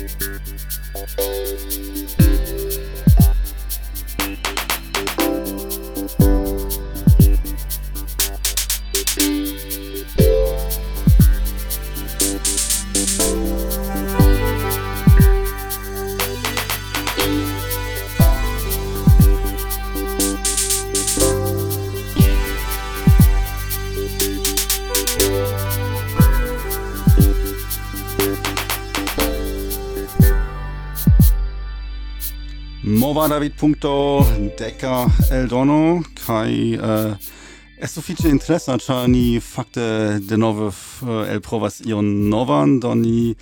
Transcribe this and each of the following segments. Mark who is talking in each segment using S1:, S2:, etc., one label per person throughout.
S1: Thank you. nova david punkto deca eldono kai uh, Es suffice interessa ĉar ni fakte äh, el provas ion novan doni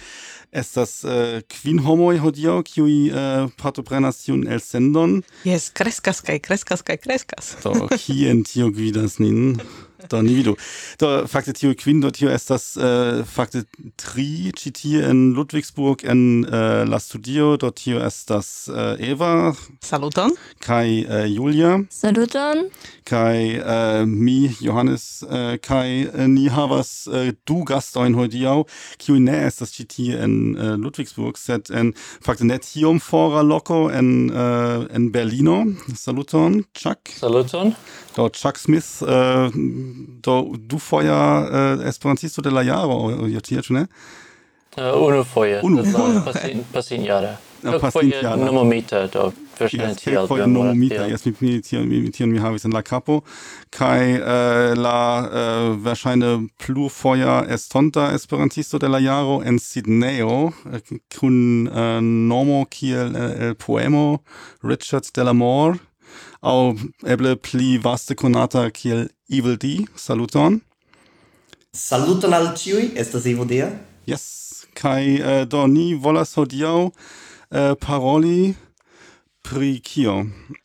S1: estas uh, äh, kvin homoi hodio qui uh, partoprenas tiun elsendon.
S2: yes kreskas kai kreskas kai kreskas.
S1: Do kien tio gvidas nin? da nie wieder. Da fakte Theo Quinn dort hier ist das äh, fakte Tri GT in Ludwigsburg in äh, La Studio. Dort hier ist das äh, Eva.
S2: Saluton.
S1: Kai äh, Julia.
S3: Saluton.
S1: Kai äh, mi Johannes äh, Kai äh, ni havas äh, du Gastoin hodiau. Kiu ne ist das GT in äh, Ludwigsburg. Set in fakte net hium fora loco in äh, en Berlino. Saluton. Chuck.
S4: Saluton.
S1: Dort Chuck Smith äh, do du foia uh, esperantisto de la jaro jo tie ĉu ne?
S4: Uh, unu foje
S1: unu.
S4: Pasin pasin jare
S1: Ja, ah, pasin jare
S4: nomumita do
S1: verŝajne tiel foje nomumita. jes mi mi tion mi tion mi havis en la Capo. Kai, eh, la eh, verŝajne plurfoja estonta esperantisto de la jaro en Sidneo, eh, kun eh, nomo kiel eh, el poemo Richard Delamore au eble pli vaste konata kiel Evil D. Saluton.
S5: Saluton al ciui, estas Evil D.
S1: Yes, kai uh, do ni volas hodiau uh, eh, paroli pri kio?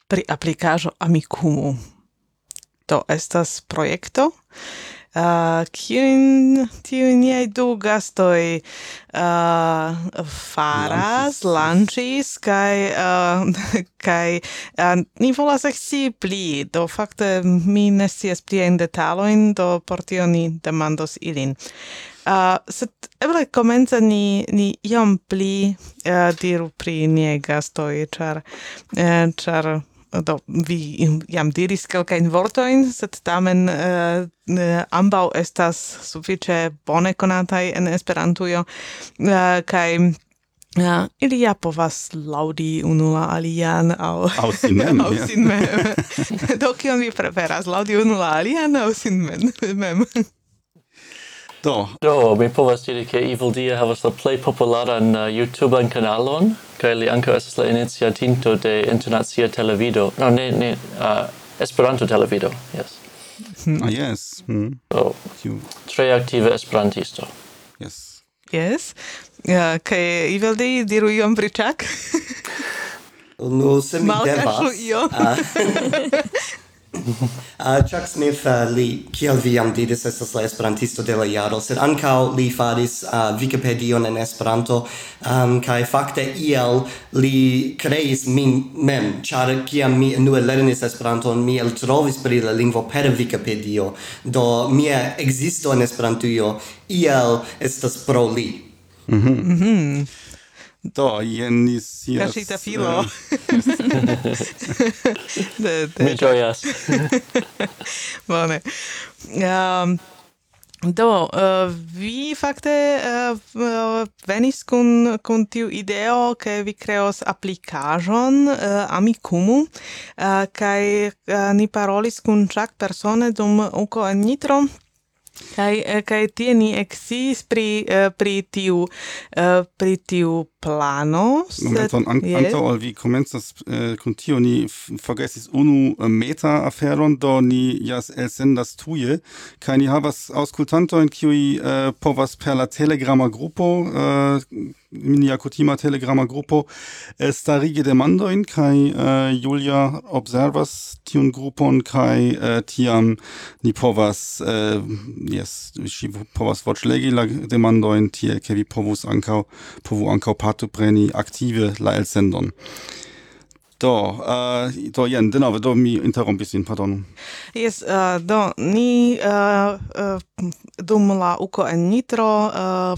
S2: Pri aplikaĵo Amikumu. Do estas projekto uh, kiun tiu niai du gastoi uh, faras, lancis, kai, uh, kai uh, ni volas exi pli, do fakte mi ne scias plien detaloin, do por tio ni demandos ilin. Uh, sed eble komenca ni, ni iom pli uh, diru pri niei gastoi, char, uh, char do vi jam diris kelkajn vortoin sed tamen eh, eh, uh, ambau estas sufiĉe bone konataj en Esperantujo uh, kaj Ja, ili ja povas laudi unu la alian au...
S1: Au sin mem,
S2: au sin mem. do, kion vi preferas, laudi unu la alian au sin mem?
S1: Do.
S4: Do, mi povas diri che Evil Dia havas la plej popularan uh, YouTubean kanalon, kaj li ankaŭ estas la iniciatinto de internacia televido. No, ne, ne, uh, Esperanto televido, yes.
S1: Mm, ah, yes. Mm.
S4: Do,
S1: you...
S4: tre aktive esperantisto.
S1: Yes.
S2: Yes. Uh, kaj Evil Dia diru iom pri Chuck?
S5: Nu, se mi devas.
S2: Malkaŝu iom. Ah.
S5: uh, Chuck Smith, uh, li, kiel vi jam didis, estas la esperantisto de la jaro, sed ancao li faris uh, Wikipedion en Esperanto, um, kai fakte iel li kreis min mem, ĉar kiam mi nue lernis Esperanton, mi el trovis pri la lingvo per Wikipedio, do mia existo en Esperantujo iel estas pro li.
S1: Mm -hmm. Mm -hmm. Do, jen is... Yes,
S2: Casita eh, filo. De, de.
S4: Mi ĝojas.
S2: Bone. Um, do, uh, vi fakte uh, venis kun, kun tiu ideo ke vi kreos aplikaĵon uh, Amikumu uh, kaj uh, ni parolis kun Jack persone dum uko en Nitro kai eh, kai tie ni exis pri eh, pri tiu eh, pri tiu plano
S1: momenton an, yes. anto al vi komencas eh, kun tio ni forgesis unu meta aferon do ni jas elsendas tuje kai ni havas aŭskultantojn kiuj uh, povas per la telegrama grupo uh, nia kutima telegrama grupo starige demandojn kaj eh, Julia observas tiun grupon kaj eh, tiam ni povas äh, yes si povas voĉlegi la demandojn tie ke vi povus ankaŭ povu ankaŭ partopreni aktive la elsendon. Do, uh, do jen, denove, do mi interrompis in, pardon.
S2: Yes, uh, do, ni uh, uh, dum la uko en nitro uh,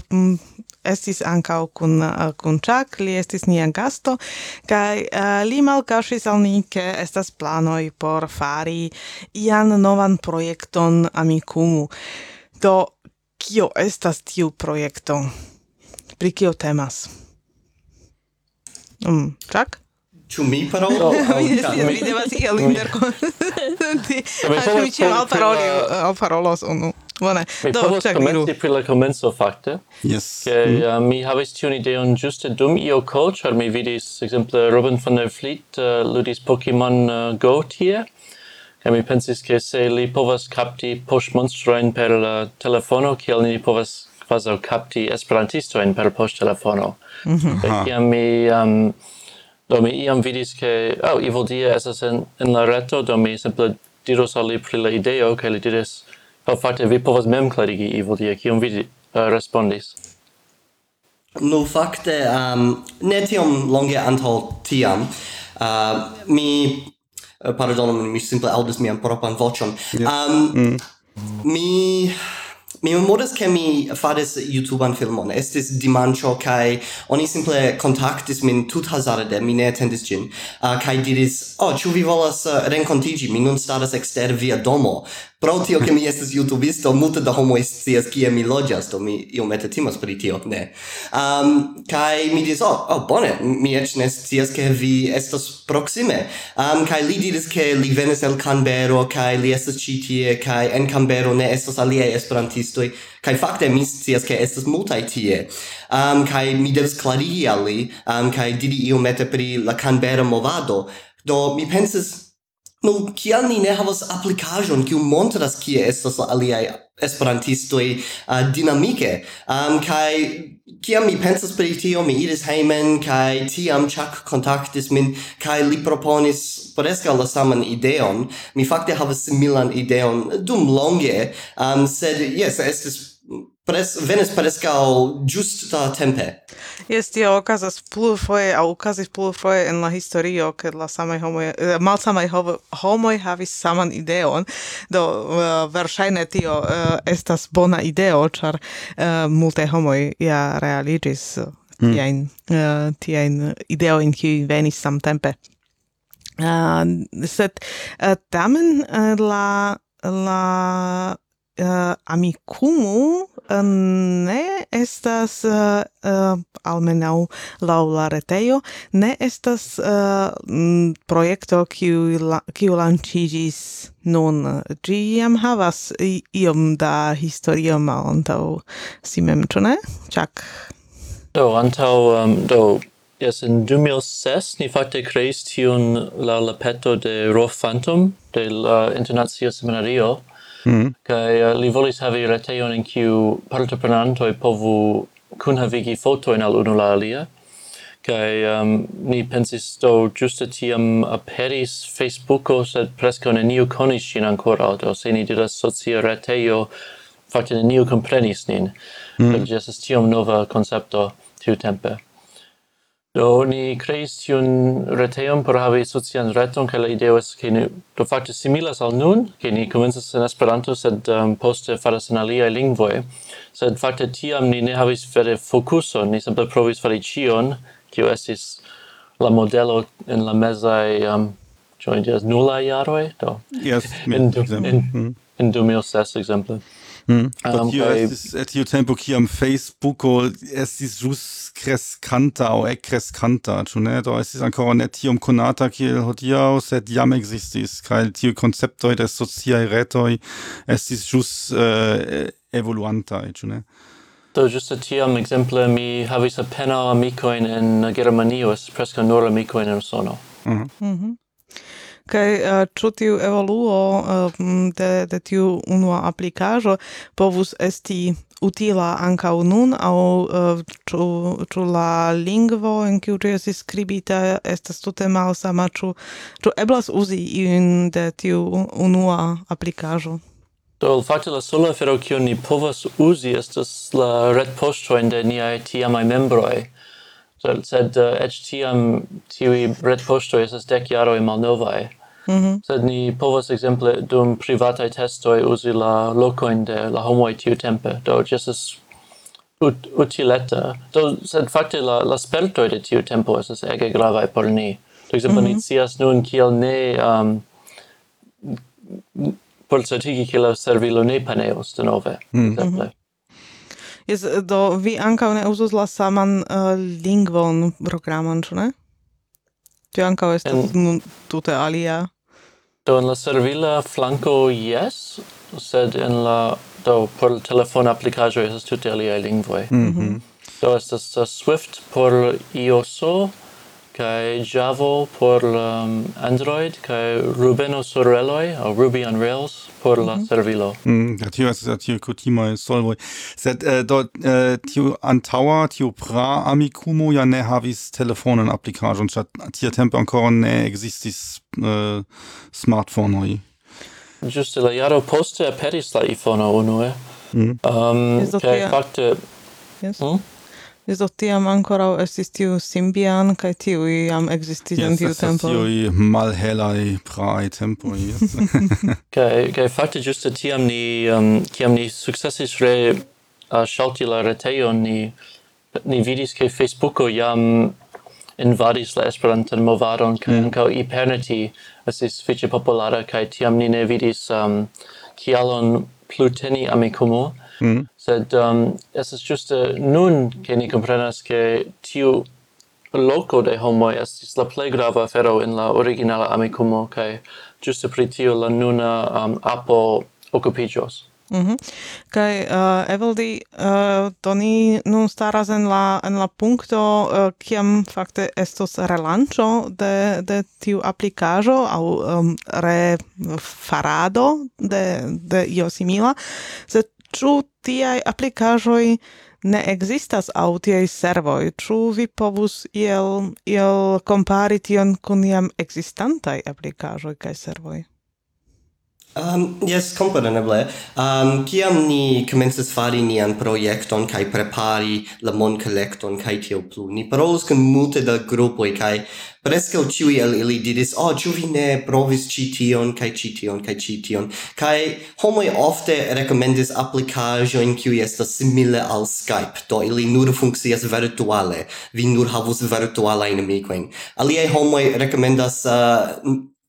S2: estis ancau kun, uh, kun Chuck, li estis nia gasto, kai uh, li malkaŝis al ni, ke estas planoj por fari ian novan projekton Amikumu. Do, kio estas tiu projekto? Pri kio temas? Mm, Chuck?
S5: Ĉu mi parolu?
S2: Mi devas iel interkonsenti.
S4: Mi ĉiam
S2: al parolos unu. Bone.
S4: Mi
S2: Do, povos
S4: komenci pri la komenco fakte.
S1: Yes.
S4: Ke mm. uh, mi havis tiun ideon ĝuste dum io kol, ĉar mi vidis ekzemple Robin von der Fleet uh, eh, ludis Pokemon uh, eh, Go tie. Kaj mi pensis ke se li povas kapti poŝmonstrojn per la telefono, kiel ni povas kvazaŭ kapti esperantistojn per poŝtelefono. Mm
S1: -hmm.
S4: Kiam mi um, do mi iam vidis ke, oh, Evil Dia estas en, en la reto, do mi simple diros al li pri la ideo, kaj li diris, Ho, fakte, vi povas mem klarigi, Ivo, tie, kiom vi uh, respondis.
S5: Nu, fakte, um, ne tiom longe antaŭ tiam. Uh, mi, uh, pardonu, mi simple audis mian propan vocion. Yeah. Um, mm. Mi... Mi memoras che mi faris YouTubean filmon. Estis dimanĉo kai oni simple contactis min tut hazarde, mi ne attendis gin. Uh, eh, kai diris, oh, ĉu vi volas uh, rencontigi? Mi nun staras exter via domo. Pro tio che mi estes youtubisto, multe da homo scias kie mi loĝas, do mi iomete timas pri tio, ne. Um, kaj mi diris, oh, oh, bone, mi eĉ ne scias ke vi estas proksime. Um, kaj li diris ke li venis el Canbero, kaj li estas ĉi tie, kaj en Canbero ne estas aliaj esperantistoj, kaj fakte mi scias ke estas multaj tie. Um, kaj mi devas klarigi al li, um, kaj diri iomete pri la Canberra movado. Do mi pensas Nun, kial ni ne havas aplikajon kiu montras kie estas la aliaj esperantistoj uh, dinamike? Um, kaj kiam mi pensas pri tio, mi iris hejmen, kaj tiam Chuck kontaktis min, kaj li proponis preskaŭ la saman ideon. Mi fakte havas similan ideon dum longe, um, sed, jes, estis pres, venis preskaŭ ĝusta tempe.
S2: Jes, tio okazas plurfoje, aŭ okazis plurfoje en la historio, ke la samaj homoj, malsamaj homoj havis saman ideon, do uh, verŝajne tio uh, estas bona ideo, ĉar uh, multe homoj ja realiĝis uh, tiajn, uh, tiajn ideojn, kiuj venis samtempe. Uh, sed uh, tamen uh, la la uh, amikumu ne estas eh, eh, almenau laŭ la retejo ne estas eh, projekto kiu la, kiu lanĉiĝis nun. Ĝi jam havas iom da historio malantaŭ si mem ĉu ne? Ĉak
S4: do antaŭ um, do Yes, in 2006 ni fakte kreis tiun la peto de Rolf Phantom de la Internacia Seminario, mm. kai uh, li volis havi retejon en kiu partoprenantoj povu kunhavigi fotojn al unu la alia kai um, ni pensis do ĝuste tiam aperis Facebooko sed preskaŭ neniu konis ŝin ankoraŭ do se ni diras socia retejo fakte neniu komprenis nin mm. ĝi estas tiom nova koncepto tiutempe Do ni creis tiun reteon por havi socian reton, kaj la ideo es ke ni do fakte similas al nun, ke ni komencas en Esperanto, sed um, poste faras en aliaj lingvoj. Sed fakte tiam ni ne havis vere fokuson, ni simple provis fari ĉion, kio estis la modelo en la mezaj um, ĉu ni diras nulaj jaroj, do.
S1: Yes,
S4: in,
S1: in,
S4: in, in 2006 ekzemple.
S1: Mhm. Mm.
S4: Um,
S1: tio
S4: kaj...
S1: estis, et tiu tempo kiam Facebooko estis ĵus kreskanta aŭ ekkresskanta, ĉu ne? Do estis ankoraŭ ne tiom konata kiel hodiaŭ, sed jam ekzistis kaj tiu konceptoj de sociaj retoj estis ĵus uh, eh, evoluantaj, ĉu ne?
S4: Do ĝuste tiam exemple, mi havis apenaŭ amikojn en Germanio, estas preskaŭ nur amikojn en Usono. Mm -hmm.
S2: Mm -hmm kaj uh, ĉu tiu evoluo uh, de de tiu unua aplikaĵo povus esti utila ankaŭ nun aŭ uh, ĉu ĉu la lingvo en kiu ĝi estis skribita estas tute malsama ĉu ĉu eblas uzi iun de tiu unua aplikaĵo
S4: Do fakte la sola afero kiun ni povas uzi estas la retpoŝtojn de niaj tiamaj membroj sed eh, uh, ec tiam tiui retpoŝtoj estas dek jaroj malnovaj. Mm -hmm. Sed ni povas ekzemple dum privataj testoj uzi la lokojn de la homoj tiutempe. Do ĝi estas ut utileta. Do sed fakte la la spertoj de tiu tempo estas ege gravaj por ni. Do ekzemple mm -hmm. ni mhm. cias nun kiel ne um, por certigi che la servilo ne paneos denove, mm. exemple. Mm -hmm.
S2: Jes, do vi ankaŭ ne uzus la saman uh, lingvon programon, ĉu ne? Tio ankaŭ estas en... tute alia.
S4: Do en la servila flanko yes, sed en la do por telefona aplikaĵo estas tute aliaj lingvoj. Mm -hmm. Do estas uh, Swift por iOS, kai Java por um, Android kai Rubeno sur Railway au Ruby on Rails por la mm -hmm. servilo.
S1: Mm, tio estas tio kutima solvo. Sed eh, uh, dort uh, eh, tio antaua tio pra amikumo ja ne havis telefonan chat tio tempo ancora ne äh uh, eh,
S4: smartfonoj. Juste la jaro poste aperis la iPhone unue. Mm. Um, kai fakte
S2: Yes. Hmm? Do tiam ancora estis tiu Symbian kai tiu iam existis yes, tiu tempo.
S1: Yes, tiu malhelai prae tempo, Yes.
S4: kai, kai fakte ĝuste tiam ni um, tiam ni successis re uh, shalti la retejon ni ni vidis ke Facebooko jam invadis la Esperantan movadon kai mm. ancao Ipernity estis sufiĉe populara kai tiam ni ne vidis um, kialon pluteni amikumo. Mm. Sed um, estas juste äh, nun ke ni komprenas ke tiu loco de homo estis la plej grava afero en la originala Amikumo kaj juste pri tio la nuna um, apo okupiĝos.
S2: Mm Mm Kaj uh, Evaldi uh, do ni nun staras en la en la punkto uh, kiam fakte estos relancho de de tiu aplikaĵo au um, refarado de de io simila, sed Ĉu tiaj aplikaĵoj ne ekzistas aŭ tiaj servoj? Ĉu vi povus iel, iel kompari tion kun jam ekzistantaj aplikaĵoj kaj servoj?
S5: Um, yes, compreneble. Um, kiam ni comences fari nian proiecton kai prepari la mon collecton kai tio plu, ni parolos con multe da gruppoi kai prescau ciui el ili diris, oh, ciu vi ne provis ci tion, kai ci tion, kai ci tion. Kai homoi ofte recomendis applicajoin kiui estas simile al Skype, do ili nur funccias virtuale, vi nur havus virtuala inimicoin. Aliei homoi recomendas uh,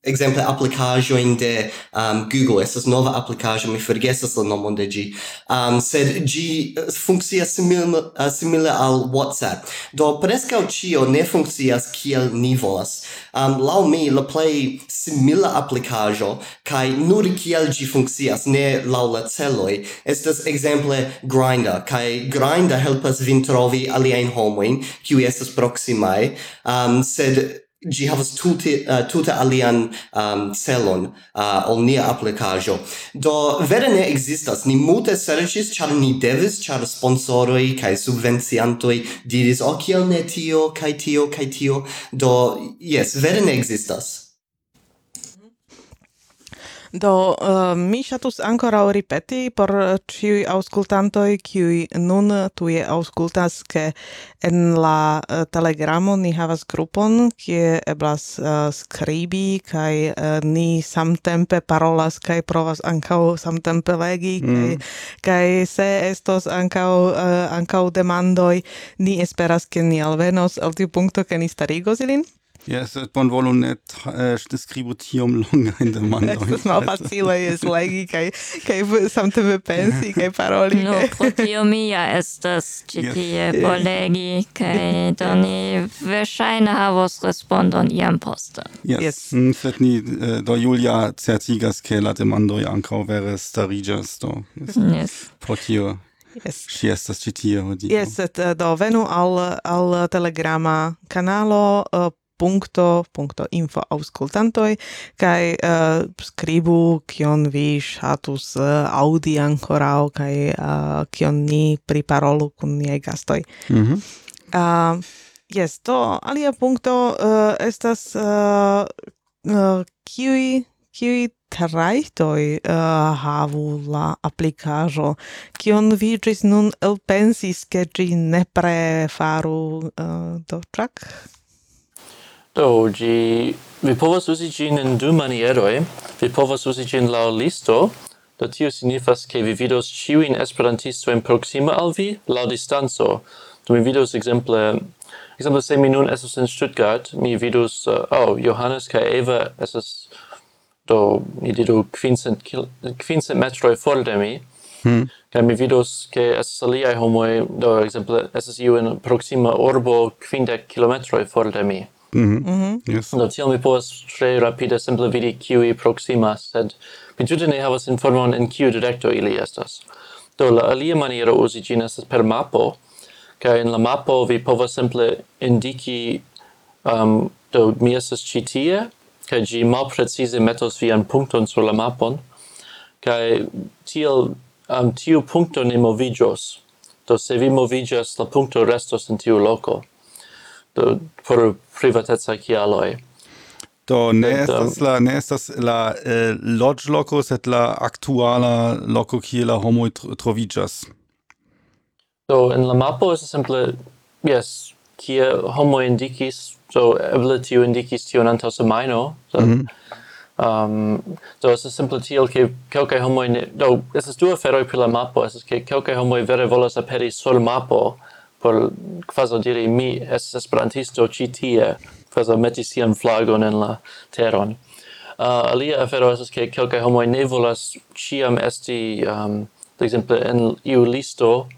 S5: exemple applicajo in de um, Google. Estas nova applicajo mi forgesas la nomon de gi um, sed gi uh, funkcia simile, uh, simile al WhatsApp. Do preskaŭ ĉio ne funkcias kiel ni volas. Um, laŭ mi la plej simila applicajo kaj nur kiel gi funkcias ne laŭ la celoj estas exemple Grindr kaj Grindr helpas vin trovi aliajn homojn kiuj estas proksimaj. Um, sed gi havas tute uh, tute alian um, celon uh, ol nia aplikaĵo. Do vere ne ekzistas. Ni multe serĉis ĉar ni devis ĉar sponsoroj kaj subvenciantoj diris o kiel ne tio kaj tio kaj tio. Do jes vere ne ekzistas.
S2: Do uh, mi ŝatus ankoraŭ ripeti por ĉiuj aŭskultantoj, kiuj nun tuje aŭskultas, ke en la uh, Telegramo ni havas grupon, kie eblas uh, skribi kaj uh, ni samtempe parolas kaj provas ankaŭ samtempe legi mm. kaj mm. kaj se estos ankaŭ uh, ankaŭ demandoj, ni esperas ke ni alvenos al tiu punkto ke ni starigos ilin.
S1: Yes, et bon volo net äh, eh, scribo tiom longa in
S2: demando. mal facile, es legi kai, kai samte me pensi kai paroli.
S3: No, pro tio mia estas ĉi tie yes. polegi kai doni verŝajne havos respondon iam poste.
S1: Yes, yes. Mm, sed ni äh, do Julia certigas ke la demandoj ankaŭ vere stariĝas do. Yes. yes. Pro tio Yes. Si estas ĉi tie hodiaŭ.
S2: Yes, sed do venu al al telegrama kanalo uh, punkto punto info auscultantoi kai eh, uh, skribu kion vi shatus uh, eh, audi ancora o kai uh, kion ni priparolu kun niaj mhm Mm -hmm. uh, yes, to alia punkto uh, estas uh, uh, kiuj kiuj trajtoj uh, havu la applicajo kion vi gis nun elpensis ke gi nepre faru uh, do ĉak?
S4: Do, gi... Vi povas usi gin in du manieroi. Vi povas usi gin lau listo, do tio signifas che vi vidos ciuin esperantistoin proxima al vi, lau distanzo. Do mi vidos exemple... Exemple, se mi nun esos in Stuttgart, mi vidos... uh, oh, Johannes ca Eva esos, do, ni didu, quincent, quincent metroi for de mi, Hmm. Ca mi vidos che esos aliai homoi... do exemple, esos iu en proxima urbo kvindek kilometroj for de mi.
S1: Mm -hmm. Mm. Yes.
S4: Do tiel mi povas tre rapide simple vidi kiui proximas, sed mi tute ne havas informon en kiu direkto ili estas. Do la alia maniero uzi ĝin estas per mapo, kaj en la mapo vi povas simple indiki um, do mi estas ĉi tie, kaj ĝi malprecize metos vian punkton sur la mapon, kaj tiel um, tiu punkto ne moviĝos. Do se vi moviĝas, la punkto restos en tiu loko do, por privateca kialoi.
S1: Do ne But, estas la ne estas la eh, lodge loco, set la aktuala loco kie la homoj trovigas.
S4: Do en la mapo es simple yes, kie homoj indikis, so eble tiu indikis tiu antaŭ semajno. So, mm -hmm. Um, do es simple tiel ke kelkaj homoj ne do es du aferoj pri la mapo, es ke kelkaj homoj vere volas aperi sur mapo por quasi diri mi es esperantisto ci tie, quasi meti sian flagon en la teron. Uh, alia afero es ke kelkaj homoj ne volas ciam esti um, ekzemple en iu listo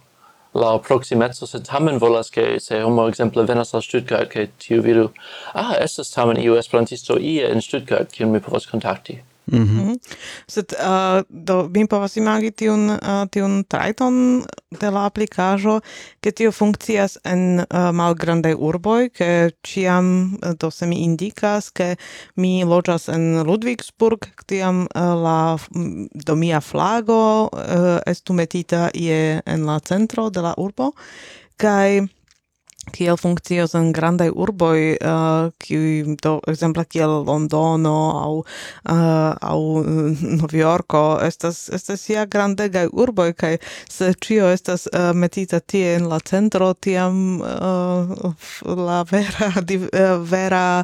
S4: la proximezzo se tamen volas ke se homo exemple venas al Stuttgart ke tiu vidu ah es tamen iu esperantisto ie in Stuttgart kiun mi povas kontakti
S2: Mm -hmm. Sed uh, do mi povas imagi tiun uh, tiun trajton de la aplikaĵo ke tio funkcias en uh, malgrandaj urboj ke ĉiam uh, do se mi indikas ke mi loĝas en Ludwigsburg tiam uh, la do mia flago uh, estu metita je en la centro de la urbo kaj kiel funkcias en grandaj urboj eh, kiuj uh, do ekzemple kiel Londono aŭ uh, aŭ eh, Novjorko estas estas ja grandegaj urboj kaj se ĉio estas uh, metita tie en la centro tiam la vera div, vera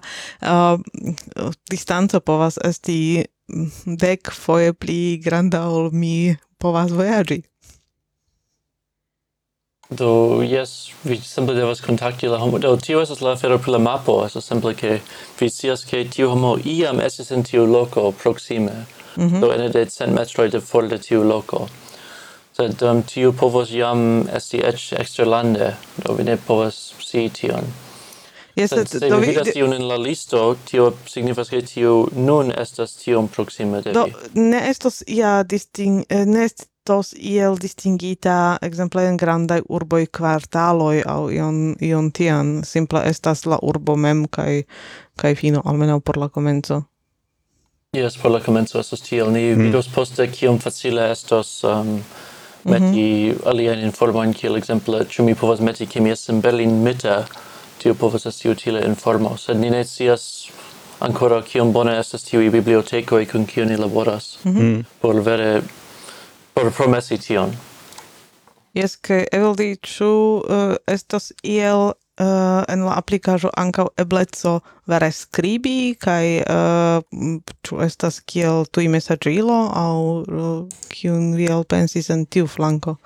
S2: distanco povas esti mm, dek foje pli granda ol mi povas vojaĝi.
S4: Do, yes, vi simple devas contacti la homo. Do, tio esas la afero pri la mapo. esas simple che vi sias ke tio homo iam esis in tiu loco proxime. Mm -hmm. Do, ene de cent metroi de for de tiu loco. Sed um, tiu povos iam esti extra lande Do, vi ne povos si tion.
S2: Yes,
S4: Sed, se do vi vidas tion en la listo, tio signifas che tio nun estas tiom proxime de
S2: do, ne estos ia disting... Eh, ne estos iel distingita, exemple, en grandai urboi quartaloi au ion, ion tian. Simple estas la urbo mem kai, kai fino, almeno por la comenzo.
S4: Yes, por la comenzo estos tiel. Ni mm. vidos poste kiom facile estos... Um, meti mm -hmm. alien informojn kiel exemple, ĉu mi povas meti ke mi estas en Berlin Mitte tio povas esti utile informo, sed ni ne scias ancora kiom bone estas tiui bibliotekoi kun kio ni laboras mm -hmm. por vere por promesi tion.
S2: Jes, kaj Eveldi, ĉu uh, estas iel uh, en la aplikaĵo ankaŭ ebleco vere skribi kaj eh, ĉu uh, estas kiel tuj mesaĝilo aŭ uh, kiun vi elpensis en tiu flanko?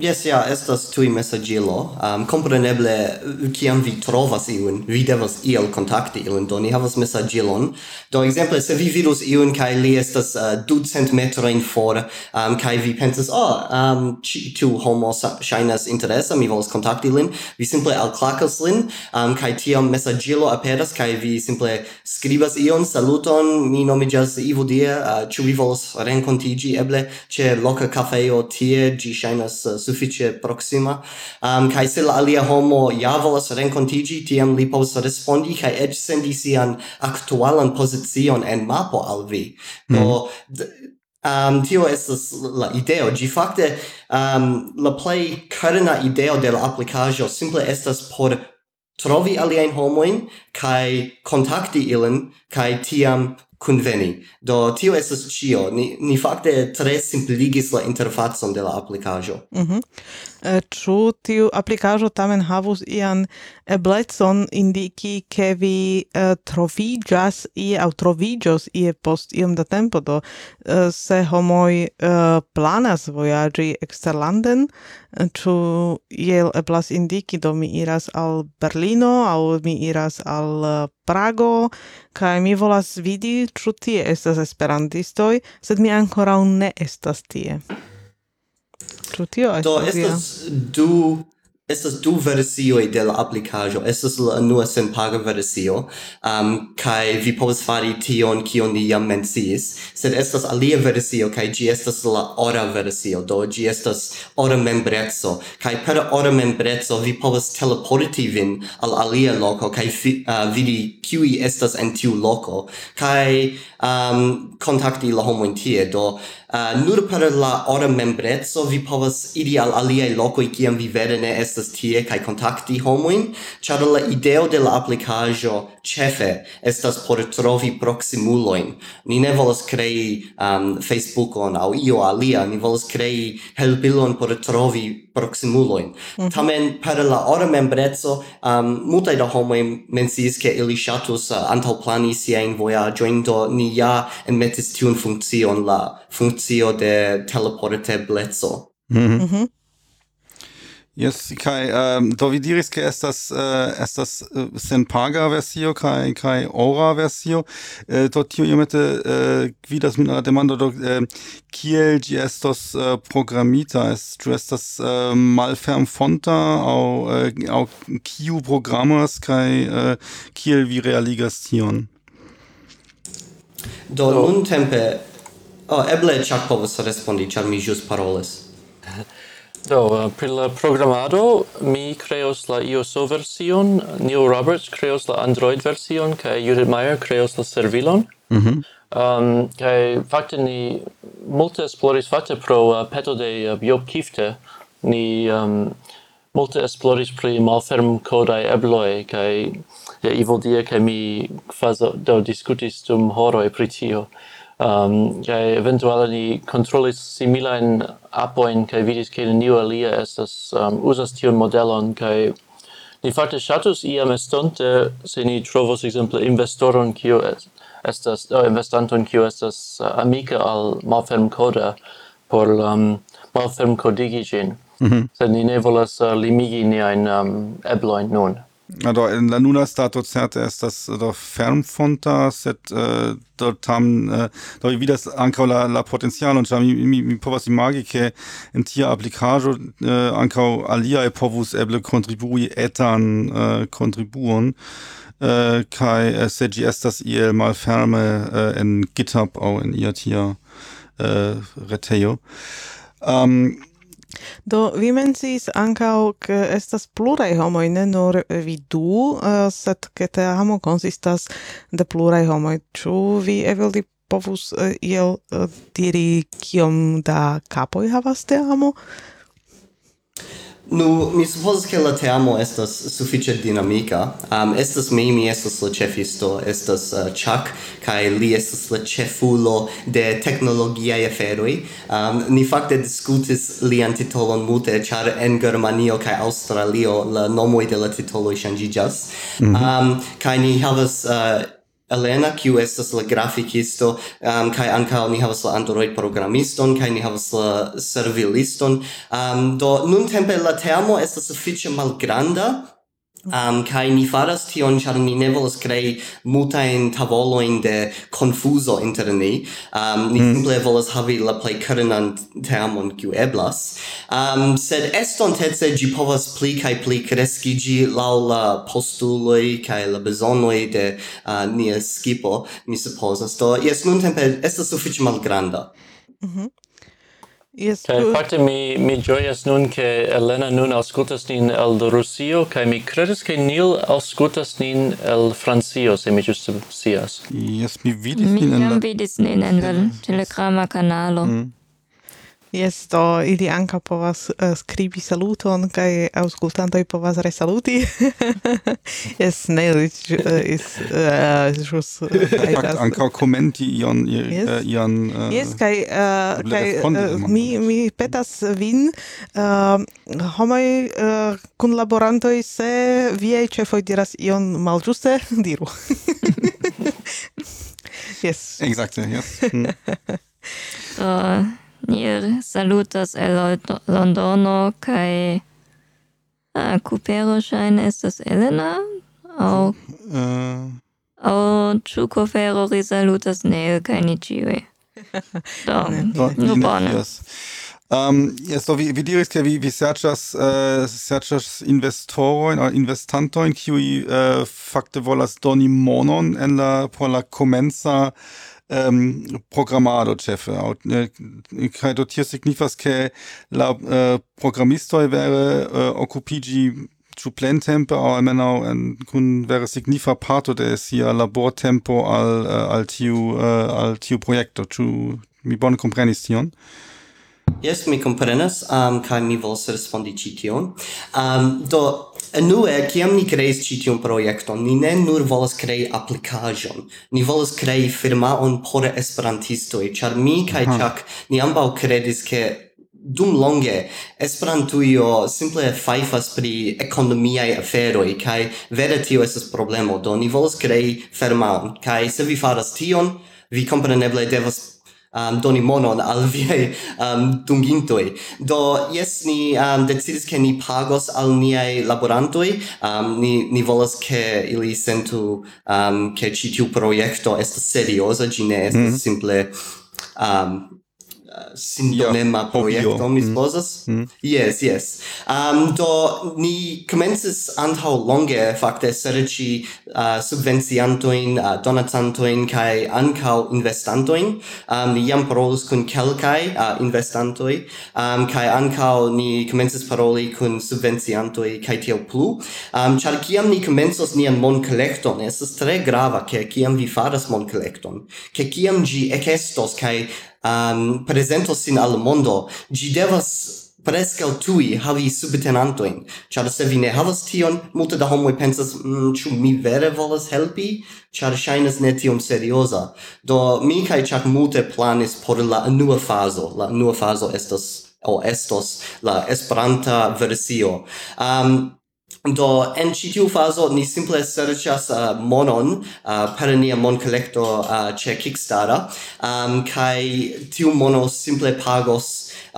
S5: Yes, ja, yeah, estas tui messagilo. Um, compreneble, ciam vi trovas iun, vi devas iel contacti iun, do ni havas messagilon. Do, exemple, se vi vidus iun, kai li estas uh, ducent metroin for, um, kai vi pensas, oh, um, ci, tu homo shainas interesa, mi volas contacti lin, vi simple alclacas lin, um, kai tiam messagilo aperas, kai vi simple scribas ion, saluton, mi nomigas Ivo Dia, uh, ciu vi volas rencontigi, eble, ce loca cafeo tie, gi shainas uh, suffice proxima um kai se la alia homo ja volas renkontigi tiam li povas respondi kai ed sendi sian aktualan pozicion en mapo al vi mhm. do mm. Um, tio estas la ideo. Gi fakte um, la play karna ideo de la aplikaĵo simple estas por trovi aliajn homoin kai kontakti ilin kai tiam conveni. Do tio estas cio. Ni, ni fakte tre simpligis la interfacon de la applicajo.
S2: Mm -hmm. Eh, ĉu tiu aplikaĵo tamen havus ian eh, eblecon indiki ke vi eh, troviĝas ie aŭ troviĝos ie post iom da tempo? Do se homoj planas vojaĝi eksterlanden ĉu iel eblas indiki do mi iras al Berlino aŭ mi iras al Prago kaj mi volas vidi ĉu tie estas esperantistoj sed mi ankoraŭ ne estas tie tio estas. Do
S5: estas du estas du versioj de la aplikaĵo. Estas la unua senpaga versio, um, kaj vi povas fari tion kion ni jam menciis, sed estas alia versio kaj ĝi estas la ora versio, do ĝi estas ora membreco, kaj per ora membreco vi povas teleporti vin al alia loko kaj fi, uh, vidi kiuj estas en tiu loko. Kaj um, kontakti la homojn tie, do uh, nur per la ora membrezzo vi povas iri al aliei locoi ciam vi vere ne estas tie kai contacti homoin, char la ideo de la applicajo cefe estas por trovi proximuloin. Ni ne volas crei um, Facebookon au io alia, ni volas crei helpilon por trovi proximuloin. Mm -hmm. Tamen, per la ora membrezzo, um, multae da homoi mensis che ili shatus uh, eh, antalplani siein voyagioin, do ni ja enmetis tiun funkcion, la funzio de teleporteblezzo. Mm -hmm. Mm -hmm.
S1: Yes, kai ähm, do vi diris ke estas äh, estas äh, senpaga versio kai kai ora versio. Äh, do tio iomete äh, gvidas min la demando do äh, kiel gi estos äh, programita? Est ĉu estas ähm, äh, malferm fonta au äh, au kiu programas kai äh, kiel vi realigas tion?
S5: Do nuntempe oh, eble ĉar povas respondi ĉar mi
S4: Do, uh, per la programado mi creos la iOS version, Neil Roberts creos la Android version, kai Judith Meyer creos la servilon.
S1: Mm -hmm.
S4: um, kai fakte ni multe esploris fakte pro uh, peto de uh, Job Kifte, ni um, multe esploris pri malferm kodai ebloi, kai ja, Ivo dia kaj mi fazo, do discutis dum horoi pri tio um, kai eventuale ni controllis similain appoin kai vidis ke neniu alia estas um, usas tion modelon kai ni fakte shatus iam estonte se ni trovos ekzemple investoron kiu estas oh, investanton kiu estas uh, amika al malfermkoda por um, malfermkodigi ĝin. Mm -hmm. Sed ni ne volas uh, limigi niajn um, ebloin nun
S1: do en la nuna stato certe estas do fermfonta sed uh, do tam uh, do vidas ankaŭ la la potencialon ĉar mi, mi, mi povas imagi ke en tia aplikaĵo uh, ankaŭ aliaj povus eble kontribui etan uh, kontribuon uh, kaj uh, se ĝi estas iel malferme uh, en GitHub aŭ en ia tia uh, retejo. Um,
S2: Do vi menciis ankaŭ ke estas pluraj homoj, ne nur vi du, uh, sed ke te amo konsistas de pluraj homoj. Ĉu vi Eveldi povus uh, iel uh, diri kiom da kapoj havas te amo?
S5: Nu, mi supposes che la teamo estas suffice dinamica. Um, estas mi, mi estas la cefisto, estas uh, Chuck, kai li estas la cefulo de technologiae aferoi. Um, ni facte discutis lian titolon multe, char en Germanio kai Australio la nomoi de la titoloi changigas. Mm -hmm. um, kai ni havas... Uh, Elena, kiu estas la grafikisto, um, kai ankaŭ ni havas la Android programiston, kai ni havas la serviliston. Um, do nuntempe la temo estas sufiĉe malgranda, Um, kai ni faras tion, char ni ne volas crei tavolo in de confuso inter ni. Um, ni mm. simple volas havi la plei currenan teamon kiu eblas. Um, sed estontece gi povas pli kai pli crescigi lau la postuloi kai la besonoi de uh, nia skipo, mi supposas. Do, yes, nun tempe, estas sufiĉe malgranda.
S2: Mm
S4: -hmm.
S2: Yes, Kaj
S4: fakte mi, mi gioias nun ke Elena nun auscultas nin el Rusio, kaj mi kredas ke Neil auscultas nin el Francio, se mi just scias.
S1: Yes, mi vidis
S3: mi
S1: nin. Mi
S3: jam vidis nin en la telegrama kanalo. Mm.
S2: Yes, do ili anca povas uh, scribi saluton, cae auscultantoi povas resaluti. yes, ne, uh, is uh, just...
S1: Eh, uh, Fakt, anca commenti ion...
S2: Eh, yes,
S1: uh, ion, uh,
S2: yes cae, uh,
S1: cae
S2: uh, mi, mi petas vin uh, homoi uh, cun laborantoi se viei cefoi diras ion malgiuste, diru. yes.
S1: Exacte, yes. Mm.
S3: uh, ni salutas el Londono kai ah, Kupero shine estas Elena au
S1: uh.
S3: Eh. au ĉu Kofero risalutas neil kaj ni ĉiuj. Do,
S1: no
S3: bone.
S1: Yes. Um, yes, do vi, vi diris ke vi, vi serĉas uh, serĉas investorojn aŭ investantojn kiuj uh, fakte volas doni monon en la por la komenca ehm, programado ĉefe aŭ eh, kaj do tio signifas ke la äh, eh, programistoj vere eh, äh, okupiĝi ĉu plentempe aŭ almenaŭ kun vere signifa parto de sia labortempo al äh, al tiu al tiu projekto. Ĉu mi bone komprenis tion?
S5: Yes, mi comprenas um, kai mi vols respondi tion. Um, do, Enue, kiam ni kreis ĉi tiun projekton, ni ne nur volas krei applicajon, ni volas krei firmaon por esperantistoi, char mi kaj uh -huh. Chuck ni ambau credis ke dum longe Esperantujo simple faifas pri ekonomiaj aferoj kaj vere tio estas problemo. Do ni volas krei firmaon. Kaj se vi faras tion vi kompreneble devas um, doni monon al viei um, dungintoi. Do, yes, ni um, decidis che ni pagos al niai laborantoi, um, ni, ni volas che ili sentu um, che citiu proiecto est seriosa, gi ne est mm -hmm. simple um, sindonema projekto, mi mm. supposas? Mm. Mm. Yes, yes. Um, do, ni comences antau longe, facte, serci uh, subvenciantoin, uh, donatantoin, cae ancau investantoin. Um, ni jam parolus cun quelcae uh, investantoi, um, cae ancau ni comences paroli cun subvenciantoi, cae tiel plu. Um, char ciam ni comensos nian mon collecton, estes tre grava, che ciam vi faras mon collecton, che ciam gi ecestos, cae um, presento sin al mondo, gi devas prescal tui havi subtenantoin, char se vi ne havas tion, multe da homoi pensas, mm, ču mi vere volas helpi, char shainas ne tiom seriosa. Do mi kai char multe planis por la nua fazo, la nua fazo estas o estos la esperanta versio. Um, Do en ĉi tiu fazo ni simple serĉas uh, monon uh, per nia monkolekto uh, ĉe Kickstarter um, kaj tiu mono simple pagos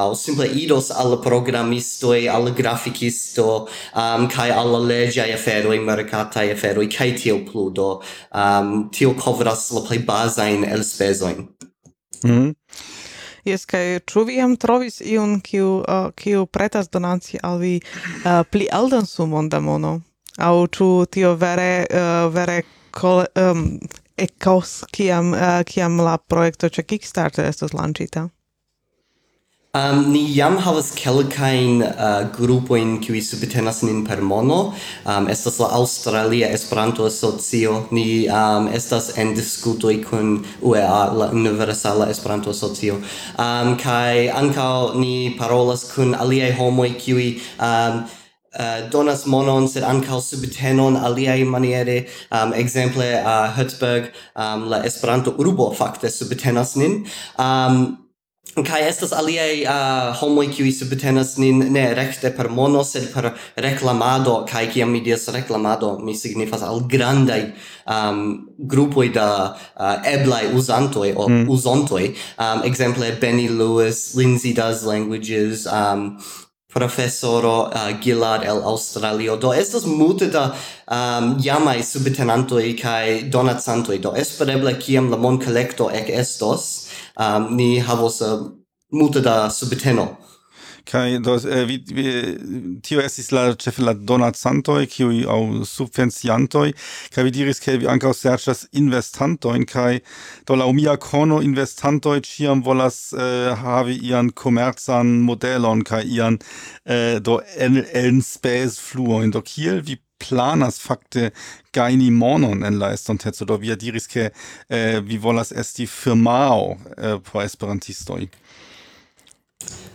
S5: aŭ simple idos al programistoj, al grafikisto um, kaj al leĝaj aferoj, merkataj aferoj kaj tiel plu do um, tio kovras la plej bazajn elspezojn.
S1: Mm
S2: -hmm. Jes, kaj ĉu vi jam trovis iun, kiu, uh, kiu pretas donaci al vi uh, pli aldan sumon da mono? Aŭ ĉu tio vere, uh, vere kole, um, ekos kiam, uh, kiam la projekto ĉe Kickstarter estos lanĉita?
S5: Um, ni jam havas kelkajn uh, grupojn kiuj subtenas nin per mono. Um, estas la Aŭstralia Esperanto Asocio. Ni um, estas en diskutoj kun UEA, la Universala Esperanto Asocio. Um, kaj ankaŭ ni parolas kun aliaj homoj kiuj um, uh, donas monon sed ankaŭ subtenon aliaj maniere um, ekzemple uh, Hertzberg um, la Esperanto urbo fakte subtenas nin um, kai estas aliaj uh, homoj kiuj subtenas nin ne rekte per mono sed per reklamado kaj kiam mi diras reklamado mi signifas al grandaj um, grupoj da uh, eblaj uzantoj o mm. uzontoj um, exemple Benny Lewis, Lindsay Does Languages um, professoro uh, Gillard el Australio. Do estas multe da um, jamai subtenantoi kai donacantoi. Do espereble kiam la mon collecto ec estos, um, ni havos uh, multe da subteno.
S1: Kai do eh, vi, vi tio estis la ĉefe la donacantoj kiuj aŭ subvenciantoj kaj vi diris ke vi ankaŭ serĉas investantojn kaj do laŭ mia kono investantoj ĉiam volas eh, havi ian komercan modelon kaj ian eh, do en enspezfluojn do kiel vi planas fakte gaini monon en la estonteco? Do vi diris ke eh, vi volas esti firmao eh, por esperantistoj.